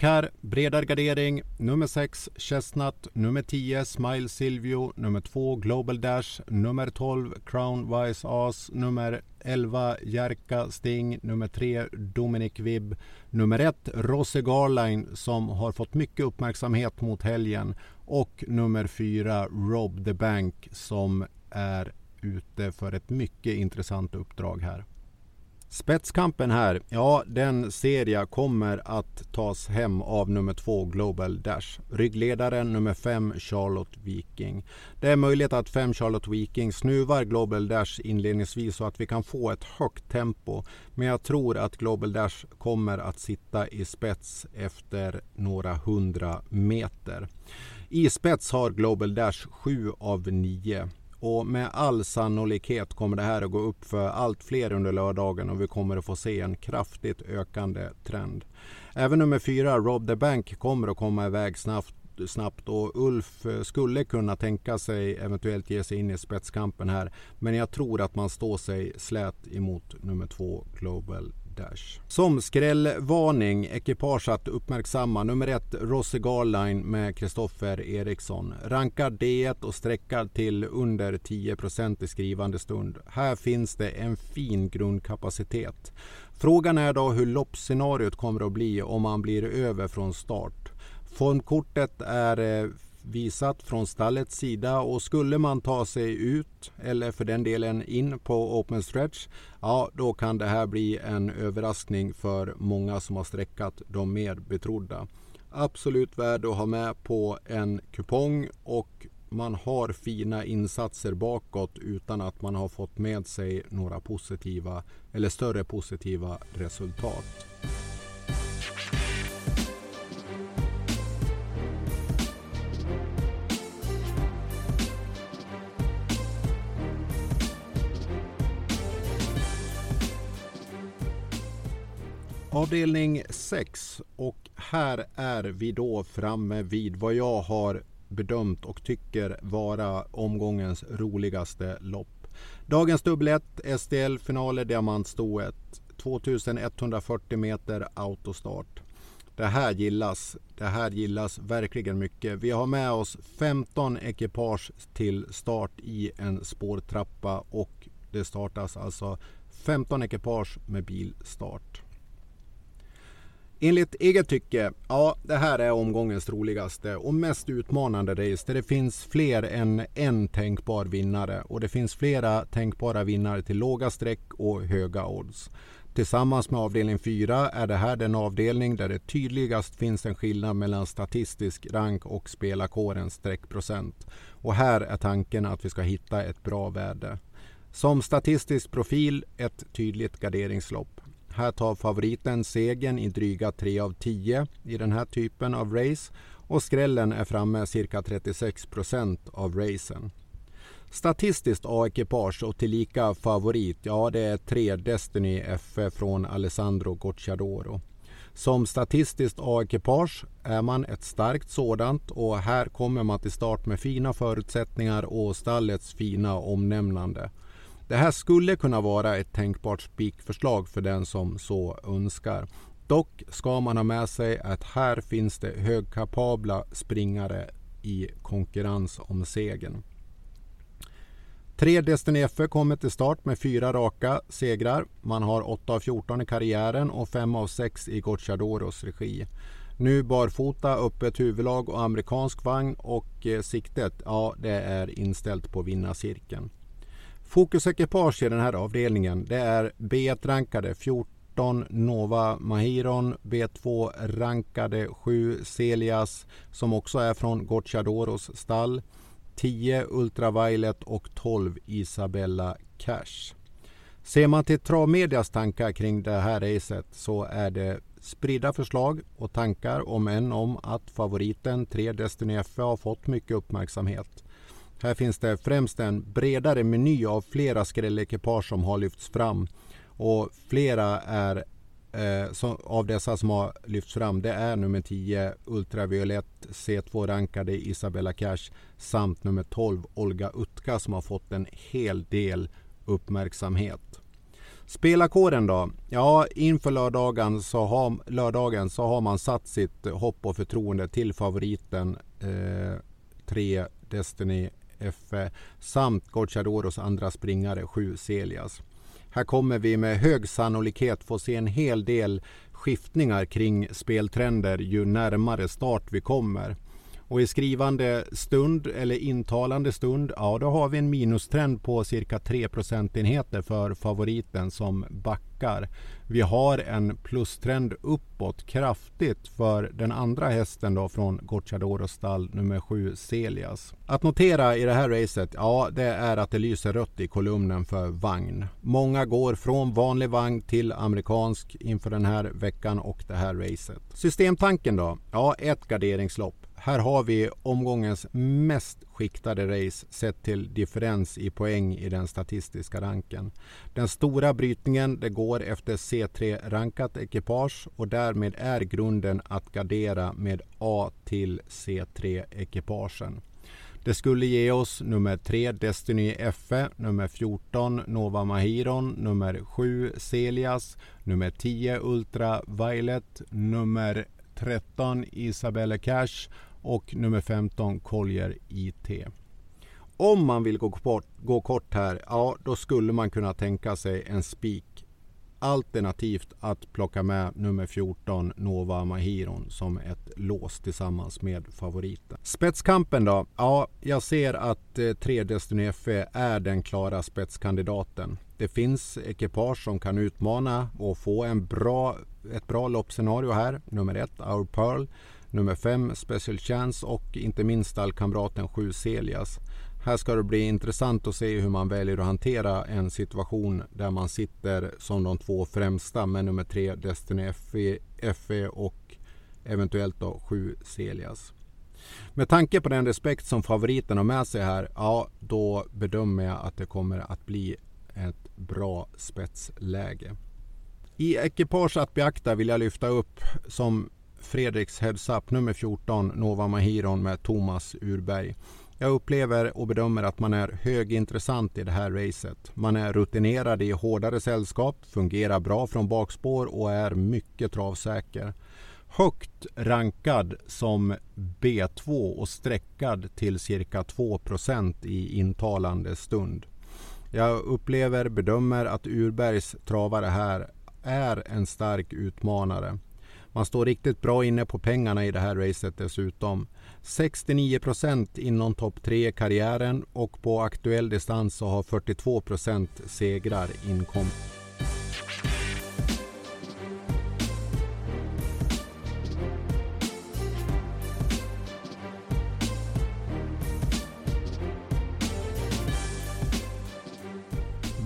Här, bredare gardering, nummer 6 Chestnut, nummer 10 Smile Silvio, nummer 2 Global Dash, nummer 12 Crown Wise As, nummer 11 Jerka Sting, nummer 3 Dominic Vibb, nummer 1 Rosse Garline som har fått mycket uppmärksamhet mot helgen och nummer 4 Rob the Bank som är ute för ett mycket intressant uppdrag här. Spetskampen här, ja den ser jag kommer att tas hem av nummer två Global Dash. Ryggledaren nummer fem Charlotte Viking. Det är möjligt att fem Charlotte Viking snuvar Global Dash inledningsvis så att vi kan få ett högt tempo. Men jag tror att Global Dash kommer att sitta i spets efter några hundra meter. I spets har Global Dash 7 av 9 och med all sannolikhet kommer det här att gå upp för allt fler under lördagen och vi kommer att få se en kraftigt ökande trend. Även nummer fyra, Rob the Bank, kommer att komma iväg snabbt snabbt och Ulf eh, skulle kunna tänka sig eventuellt ge sig in i spetskampen här. Men jag tror att man står sig slät emot nummer två Global Daesh. Som skrällvarning, ekipage att uppmärksamma. Nummer ett, Rossi Garline med Kristoffer Eriksson. Rankad D1 och sträckar till under 10 i skrivande stund. Här finns det en fin grundkapacitet. Frågan är då hur loppscenariot kommer att bli om man blir över från start. Formkortet är eh, visat från stallets sida och skulle man ta sig ut eller för den delen in på open stretch ja då kan det här bli en överraskning för många som har sträckat de mer betrodda. Absolut värd att ha med på en kupong och man har fina insatser bakåt utan att man har fått med sig några positiva eller större positiva resultat. Avdelning 6 och här är vi då framme vid vad jag har bedömt och tycker vara omgångens roligaste lopp. Dagens dubbel 1 STL finaler diamantstoet 2140 meter autostart. Det här gillas. Det här gillas verkligen mycket. Vi har med oss 15 ekipage till start i en spårtrappa och det startas alltså 15 ekipage med bilstart. Enligt eget tycke, ja det här är omgångens roligaste och mest utmanande race där det finns fler än en tänkbar vinnare och det finns flera tänkbara vinnare till låga streck och höga odds. Tillsammans med avdelning 4 är det här den avdelning där det tydligast finns en skillnad mellan statistisk rank och spelarkårens streckprocent. Och här är tanken att vi ska hitta ett bra värde. Som statistisk profil ett tydligt garderingslopp. Här tar favoriten segern i dryga 3 av 10 i den här typen av race och skrällen är framme cirka 36 procent av racen. Statistiskt A-ekipage och tillika favorit, ja det är tre Destiny FF från Alessandro Gocciadoro. Som statistiskt A-ekipage är man ett starkt sådant och här kommer man till start med fina förutsättningar och stallets fina omnämnande. Det här skulle kunna vara ett tänkbart spikförslag för den som så önskar. Dock ska man ha med sig att här finns det högkapabla springare i konkurrens om segern. Tre Destiny FE kommer till start med fyra raka segrar. Man har 8 av 14 i karriären och 5 av 6 i Gocciadoros regi. Nu barfota, öppet huvudlag och amerikansk vagn och eh, siktet, ja det är inställt på vinnarcirkeln. Fokusekipage i den här avdelningen det är B1-rankade 14 Nova Mahiron, B2-rankade 7 Celias som också är från Gocciadoros stall. 10 Ultraviolet och 12 Isabella Cash. Ser man till Travmedias tankar kring det här racet så är det spridda förslag och tankar om en om att favoriten 3 Destiny FA har fått mycket uppmärksamhet. Här finns det främst en bredare meny av flera skrällekipage som har lyfts fram och flera är eh, som, av dessa som har lyfts fram det är nummer 10 Ultraviolett C2-rankade Isabella Cash samt nummer 12 Olga Utka som har fått en hel del uppmärksamhet. Spelarkåren då? Ja, inför lördagen så, har, lördagen så har man satt sitt hopp och förtroende till favoriten eh, 3 Destiny FE eh, samt Gocciadoros andra springare 7 Celias. Här kommer vi med hög sannolikhet få se en hel del skiftningar kring speltrender ju närmare start vi kommer. Och i skrivande stund eller intalande stund, ja då har vi en minustrend på cirka 3 procentenheter för favoriten som backar. Vi har en plustrend uppåt kraftigt för den andra hästen då från Gocciadoros stall nummer 7 Celias. Att notera i det här racet, ja det är att det lyser rött i kolumnen för vagn. Många går från vanlig vagn till amerikansk inför den här veckan och det här racet. Systemtanken då? Ja, ett garderingslopp. Här har vi omgångens mest skiktade race sett till differens i poäng i den statistiska ranken. Den stora brytningen det går efter C3-rankat ekipage och därmed är grunden att gardera med A till C3-ekipagen. Det skulle ge oss nummer 3 Destiny FE, nummer 14 Nova Mahiron, nummer 7 Celias, nummer 10 Ultra Violet, nummer 13 Isabelle Cash och nummer 15 Collier IT. Om man vill gå kort, gå kort här, ja då skulle man kunna tänka sig en spik. Alternativt att plocka med nummer 14 Nova Mahiron som ett lås tillsammans med favoriten. Spetskampen då? Ja, jag ser att eh, 3 Destiny FE är den klara spetskandidaten. Det finns ekipage som kan utmana och få en bra, ett bra loppscenario här. Nummer 1 Our Pearl nummer 5 Special Chance och inte minst stallkamraten 7 Celias. Här ska det bli intressant att se hur man väljer att hantera en situation där man sitter som de två främsta med nummer 3 Destiny FE, FE och eventuellt då 7 Celias. Med tanke på den respekt som favoriten har med sig här, ja då bedömer jag att det kommer att bli ett bra spetsläge. I ekipage att beakta vill jag lyfta upp som Fredriks Heads Up nummer 14 Nova Mahiron med Thomas Urberg. Jag upplever och bedömer att man är högintressant i det här racet. Man är rutinerad i hårdare sällskap, fungerar bra från bakspår och är mycket travsäker. högt rankad som B2 och sträckad till cirka 2% i intalande stund. Jag upplever, bedömer att Urbergs travare här är en stark utmanare. Man står riktigt bra inne på pengarna i det här racet dessutom. 69 procent inom topp 3 karriären och på aktuell distans så har 42 procent segrar inkommit.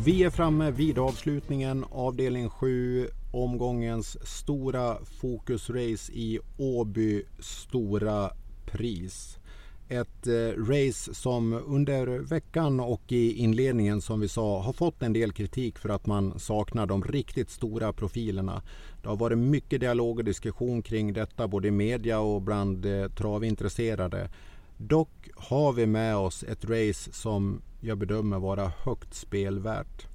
Vi är framme vid avslutningen, avdelning 7, omgångens stora fokusrace i Åby Stora Pris. Ett eh, race som under veckan och i inledningen som vi sa har fått en del kritik för att man saknar de riktigt stora profilerna. Det har varit mycket dialog och diskussion kring detta både i media och bland eh, travintresserade. Dock har vi med oss ett race som jag bedömer vara högt spelvärt.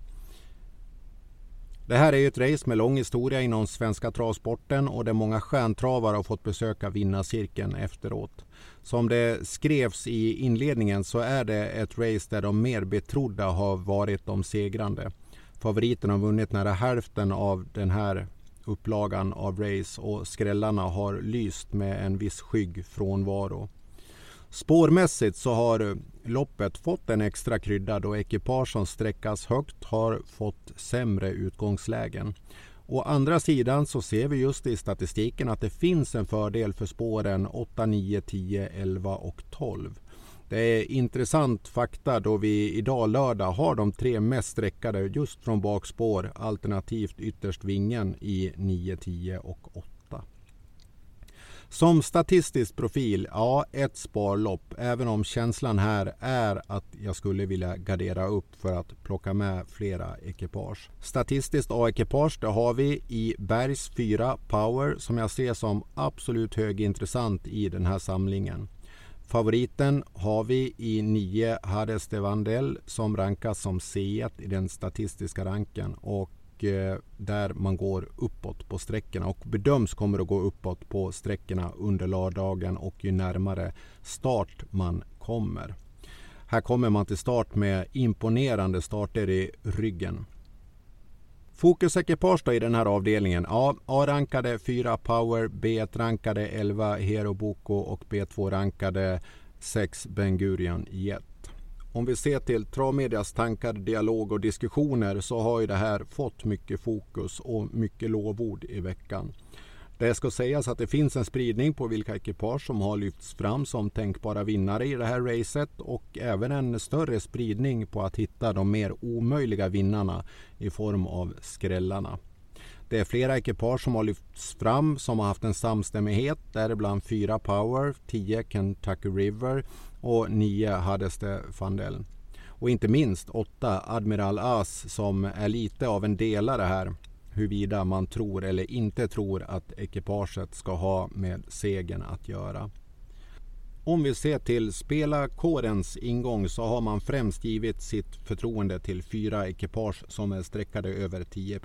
Det här är ett race med lång historia inom svenska travsporten och där många stjärntravare har fått besöka vinnarcirkeln efteråt. Som det skrevs i inledningen så är det ett race där de mer betrodda har varit de segrande. Favoriten har vunnit nära hälften av den här upplagan av race och skrällarna har lyst med en viss skygg frånvaro. Spårmässigt så har eh, loppet fått en extra krydda då ekipage som sträckas högt har fått sämre utgångslägen. Å andra sidan så ser vi just i statistiken att det finns en fördel för spåren 8, 9, 10, 11 och 12. Det är intressant fakta då vi idag lördag har de tre mest sträckade just från bakspår alternativt ytterst vingen i 9, 10 och 8. Som statistisk profil, ja ett sparlopp. Även om känslan här är att jag skulle vilja gardera upp för att plocka med flera ekipage. Statistiskt A-ekipage det har vi i Bergs 4 Power som jag ser som absolut högintressant i den här samlingen. Favoriten har vi i 9 Hades de Vandel som rankas som C1 i den statistiska ranken och Eh, där man går uppåt på sträckorna och bedöms kommer att gå uppåt på sträckorna under lördagen och ju närmare start man kommer. Här kommer man till start med imponerande starter i ryggen. Fokusekipage i den här avdelningen. Ja, A-rankade 4 Power, B1-rankade 11 Hero Boko och B2-rankade 6 Ben Gurion Jet. Om vi ser till travmedias tankar, dialog och diskussioner så har ju det här fått mycket fokus och mycket lovord i veckan. Det ska sägas att det finns en spridning på vilka ekipage som har lyfts fram som tänkbara vinnare i det här racet och även en större spridning på att hitta de mer omöjliga vinnarna i form av skrällarna. Det är flera ekipage som har lyfts fram som har haft en samstämmighet, däribland fyra Power, 10 Kentucky River och 9 Hadeste Fandel. Och inte minst 8 Admiral As som är lite av en delare här huruvida man tror eller inte tror att ekipaget ska ha med segern att göra. Om vi ser till spelarkårens ingång så har man främst givit sitt förtroende till fyra ekipage som är sträckade över 10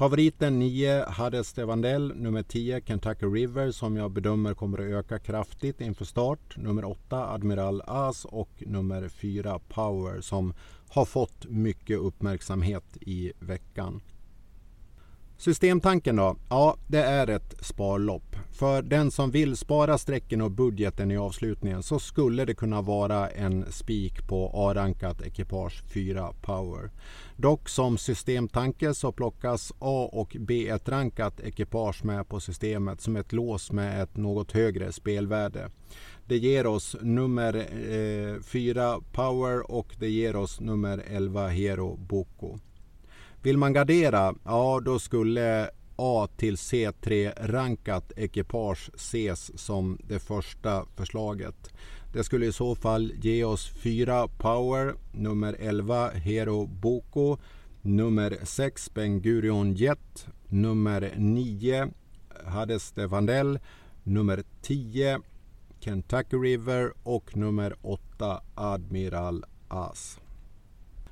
Favoriten 9 hade Stevandell, nummer 10 Kentucky River som jag bedömer kommer att öka kraftigt inför start. Nummer 8 Admiral As och nummer 4 Power som har fått mycket uppmärksamhet i veckan. Systemtanken då? Ja, det är ett sparlopp. För den som vill spara strecken och budgeten i avslutningen så skulle det kunna vara en spik på A-rankat ekipage 4 Power. Dock som systemtanke så plockas A och B1-rankat ekipage med på systemet som ett lås med ett något högre spelvärde. Det ger oss nummer eh, 4 Power och det ger oss nummer 11 Hero Boko. Vill man gardera, ja då skulle A till C3 rankat ekipage ses som det första förslaget. Det skulle i så fall ge oss 4 Power, nummer 11 Hero Boko, nummer 6 Ben Gurion Jet, nummer 9 Hades Stefandell, nummer 10 Kentucky River och nummer 8 Admiral As.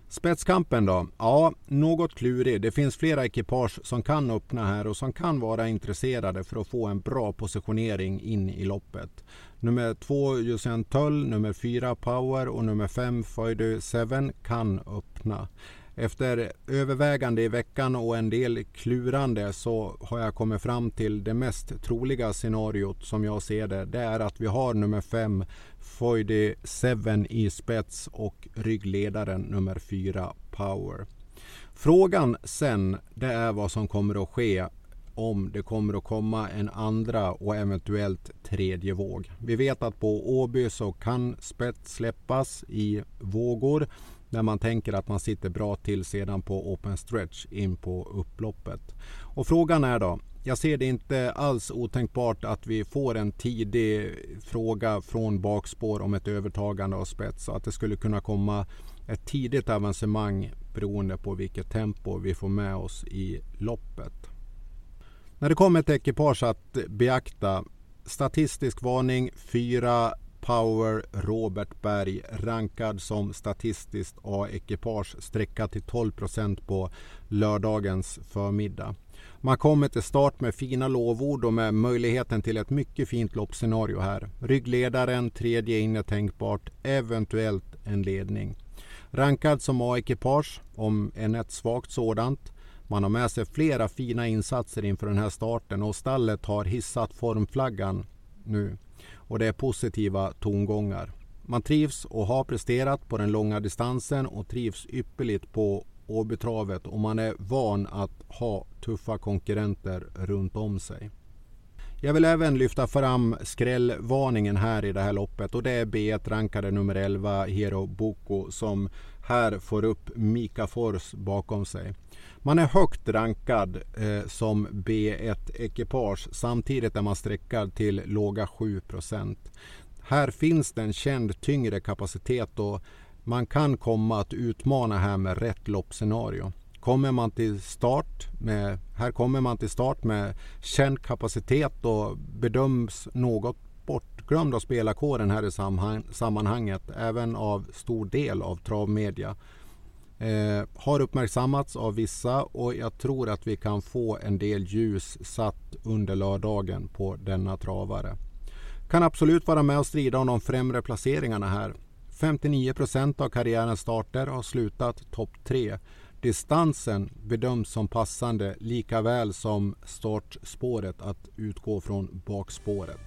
Spetskampen då? Ja, något klurig. Det finns flera ekipage som kan öppna här och som kan vara intresserade för att få en bra positionering in i loppet. Nummer två Jussian Tull, nummer fyra Power och nummer fem Foidu Seven kan öppna. Efter övervägande i veckan och en del klurande så har jag kommit fram till det mest troliga scenariot som jag ser det. Det är att vi har nummer 5 Foidy 7 i spets och ryggledaren nummer 4 Power. Frågan sen det är vad som kommer att ske om det kommer att komma en andra och eventuellt tredje våg. Vi vet att på Åby så kan spets släppas i vågor när man tänker att man sitter bra till sedan på open stretch in på upploppet. Och frågan är då, jag ser det inte alls otänkbart att vi får en tidig fråga från bakspår om ett övertagande av spets. Att det skulle kunna komma ett tidigt avancemang beroende på vilket tempo vi får med oss i loppet. När det kommer ett ekipage att beakta statistisk varning 4 Power Robert Berg rankad som statistiskt A-ekipage sträcka till 12% på lördagens förmiddag. Man kommer till start med fina lovord och med möjligheten till ett mycket fint loppscenario här. Ryggledaren, tredje inne tänkbart, eventuellt en ledning. Rankad som A-ekipage, om än ett svagt sådant. Man har med sig flera fina insatser inför den här starten och stallet har hissat formflaggan nu och det är positiva tongångar. Man trivs och har presterat på den långa distansen och trivs ypperligt på Åbytravet och man är van att ha tuffa konkurrenter runt om sig. Jag vill även lyfta fram skrällvarningen här i det här loppet och det är B1-rankade nummer 11 Hero Boko som här får upp Mika Fors bakom sig. Man är högt rankad eh, som B1-ekipage samtidigt är man sträckad till låga 7% Här finns det en känd tyngre kapacitet och man kan komma att utmana här med rätt loppscenario. Kommer man till start med, här kommer man till start med känd kapacitet och bedöms något bortglömd av spelarkåren här i sammanhanget, även av stor del av travmedia. Eh, har uppmärksammats av vissa och jag tror att vi kan få en del ljus satt under lördagen på denna travare. Kan absolut vara med och strida om de främre placeringarna här. 59 procent av karriärens starter har slutat topp 3. Distansen bedöms som passande lika väl som startspåret att utgå från bakspåret.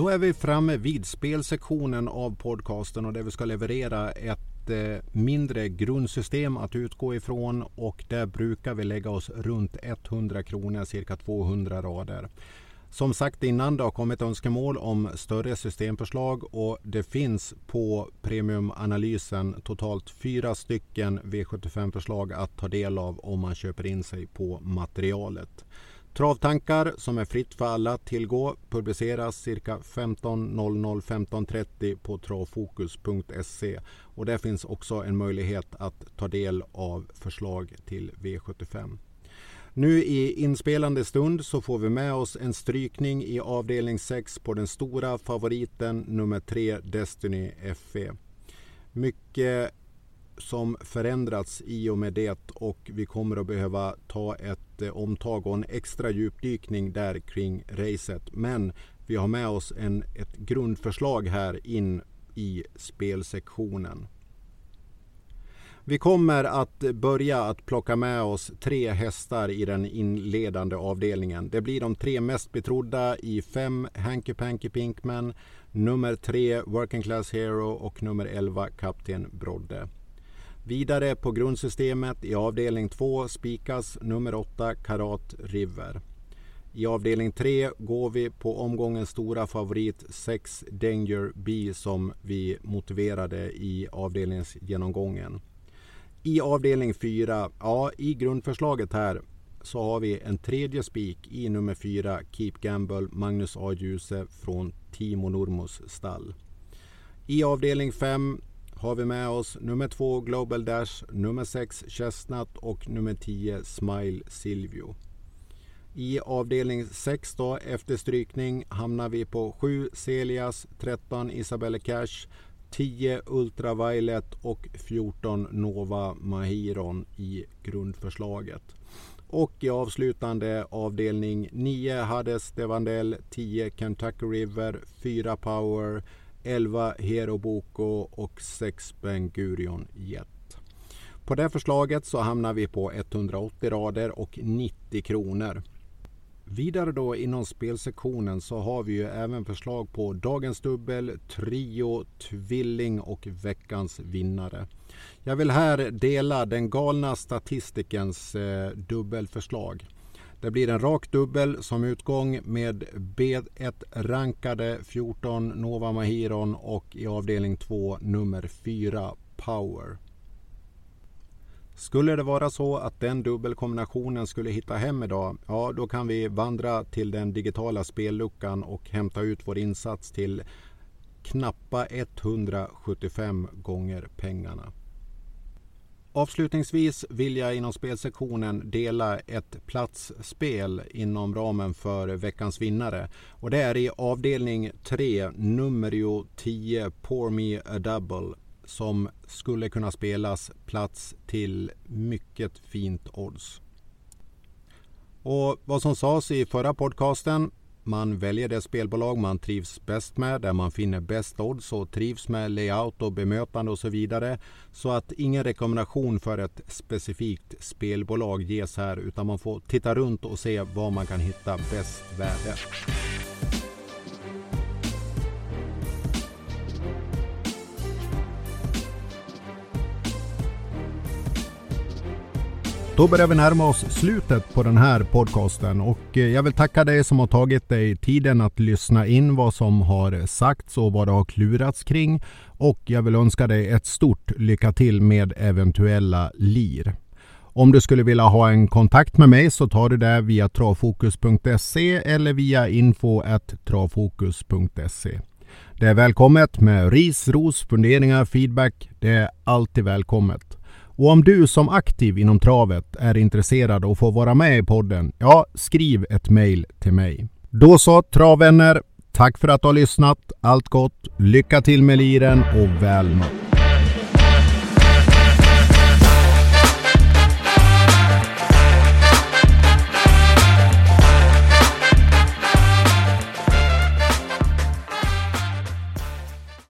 Då är vi framme vid spelsektionen av podcasten och där vi ska leverera ett eh, mindre grundsystem att utgå ifrån och där brukar vi lägga oss runt 100 kronor, cirka 200 rader. Som sagt innan, det har kommit önskemål om större systemförslag och det finns på premiumanalysen totalt fyra stycken V75-förslag att ta del av om man köper in sig på materialet. Travtankar som är fritt för alla att tillgå publiceras cirka 15.00 15.30 på travfokus.se och där finns också en möjlighet att ta del av förslag till V75. Nu i inspelande stund så får vi med oss en strykning i avdelning 6 på den stora favoriten nummer 3 Destiny FE. Mycket som förändrats i och med det och vi kommer att behöva ta ett eh, omtag och en extra djupdykning där kring racet. Men vi har med oss en, ett grundförslag här in i spelsektionen. Vi kommer att börja att plocka med oss tre hästar i den inledande avdelningen. Det blir de tre mest betrodda i fem Hanky Panky Pinkman, nummer tre Working Class Hero och nummer 11 Kapten Brodde. Vidare på grundsystemet i avdelning 2 spikas nummer 8 Karat River. I avdelning 3 går vi på omgångens stora favorit 6 Danger B som vi motiverade i avdelningsgenomgången. I avdelning 4, ja i grundförslaget här så har vi en tredje spik i nummer 4 Keep Gamble Magnus A. Djuse från Timo Nurmos stall. I avdelning 5 har vi med oss nummer två Global Dash, nummer sex Chestnut och nummer tio Smile Silvio. I avdelning 6 då, efter strykning hamnar vi på 7 Celias, 13 Isabelle Cash, 10 Ultraviolet och 14 Nova Mahiron i grundförslaget. Och i avslutande avdelning 9 Hades Devandel, 10 Kentucky River, 4 Power, 11 Hero Boko och 6 Ben Gurion Jet. På det förslaget så hamnar vi på 180 rader och 90 kronor. Vidare då inom spelsektionen så har vi ju även förslag på dagens dubbel, trio, tvilling och veckans vinnare. Jag vill här dela den galna statistikens eh, dubbelförslag. Det blir en rak dubbel som utgång med B1 rankade 14 Nova Mahiron och i avdelning 2 nummer 4 Power. Skulle det vara så att den dubbelkombinationen skulle hitta hem idag, ja då kan vi vandra till den digitala spelluckan och hämta ut vår insats till knappa 175 gånger pengarna. Avslutningsvis vill jag inom spelsektionen dela ett platsspel inom ramen för veckans vinnare. Och det är i avdelning 3, nummer 10, Pour Me A Double som skulle kunna spelas plats till mycket fint odds. Och vad som sades i förra podcasten man väljer det spelbolag man trivs bäst med, där man finner bäst odds och trivs med layout och bemötande och så vidare. Så att ingen rekommendation för ett specifikt spelbolag ges här utan man får titta runt och se var man kan hitta bäst värde. Då börjar vi närma oss slutet på den här podcasten och eh, jag vill tacka dig som har tagit dig tiden att lyssna in vad som har sagts och vad det har klurats kring. Och jag vill önska dig ett stort lycka till med eventuella lir. Om du skulle vilja ha en kontakt med mig så tar du det via travfokus.se eller via info.travfokus.se. Det är välkommet med ris, ros, funderingar, feedback. Det är alltid välkommet. Och om du som aktiv inom travet är intresserad och får vara med i podden, ja, skriv ett mejl till mig. Då så, travvänner. Tack för att du har lyssnat. Allt gott. Lycka till med liren och väl mött.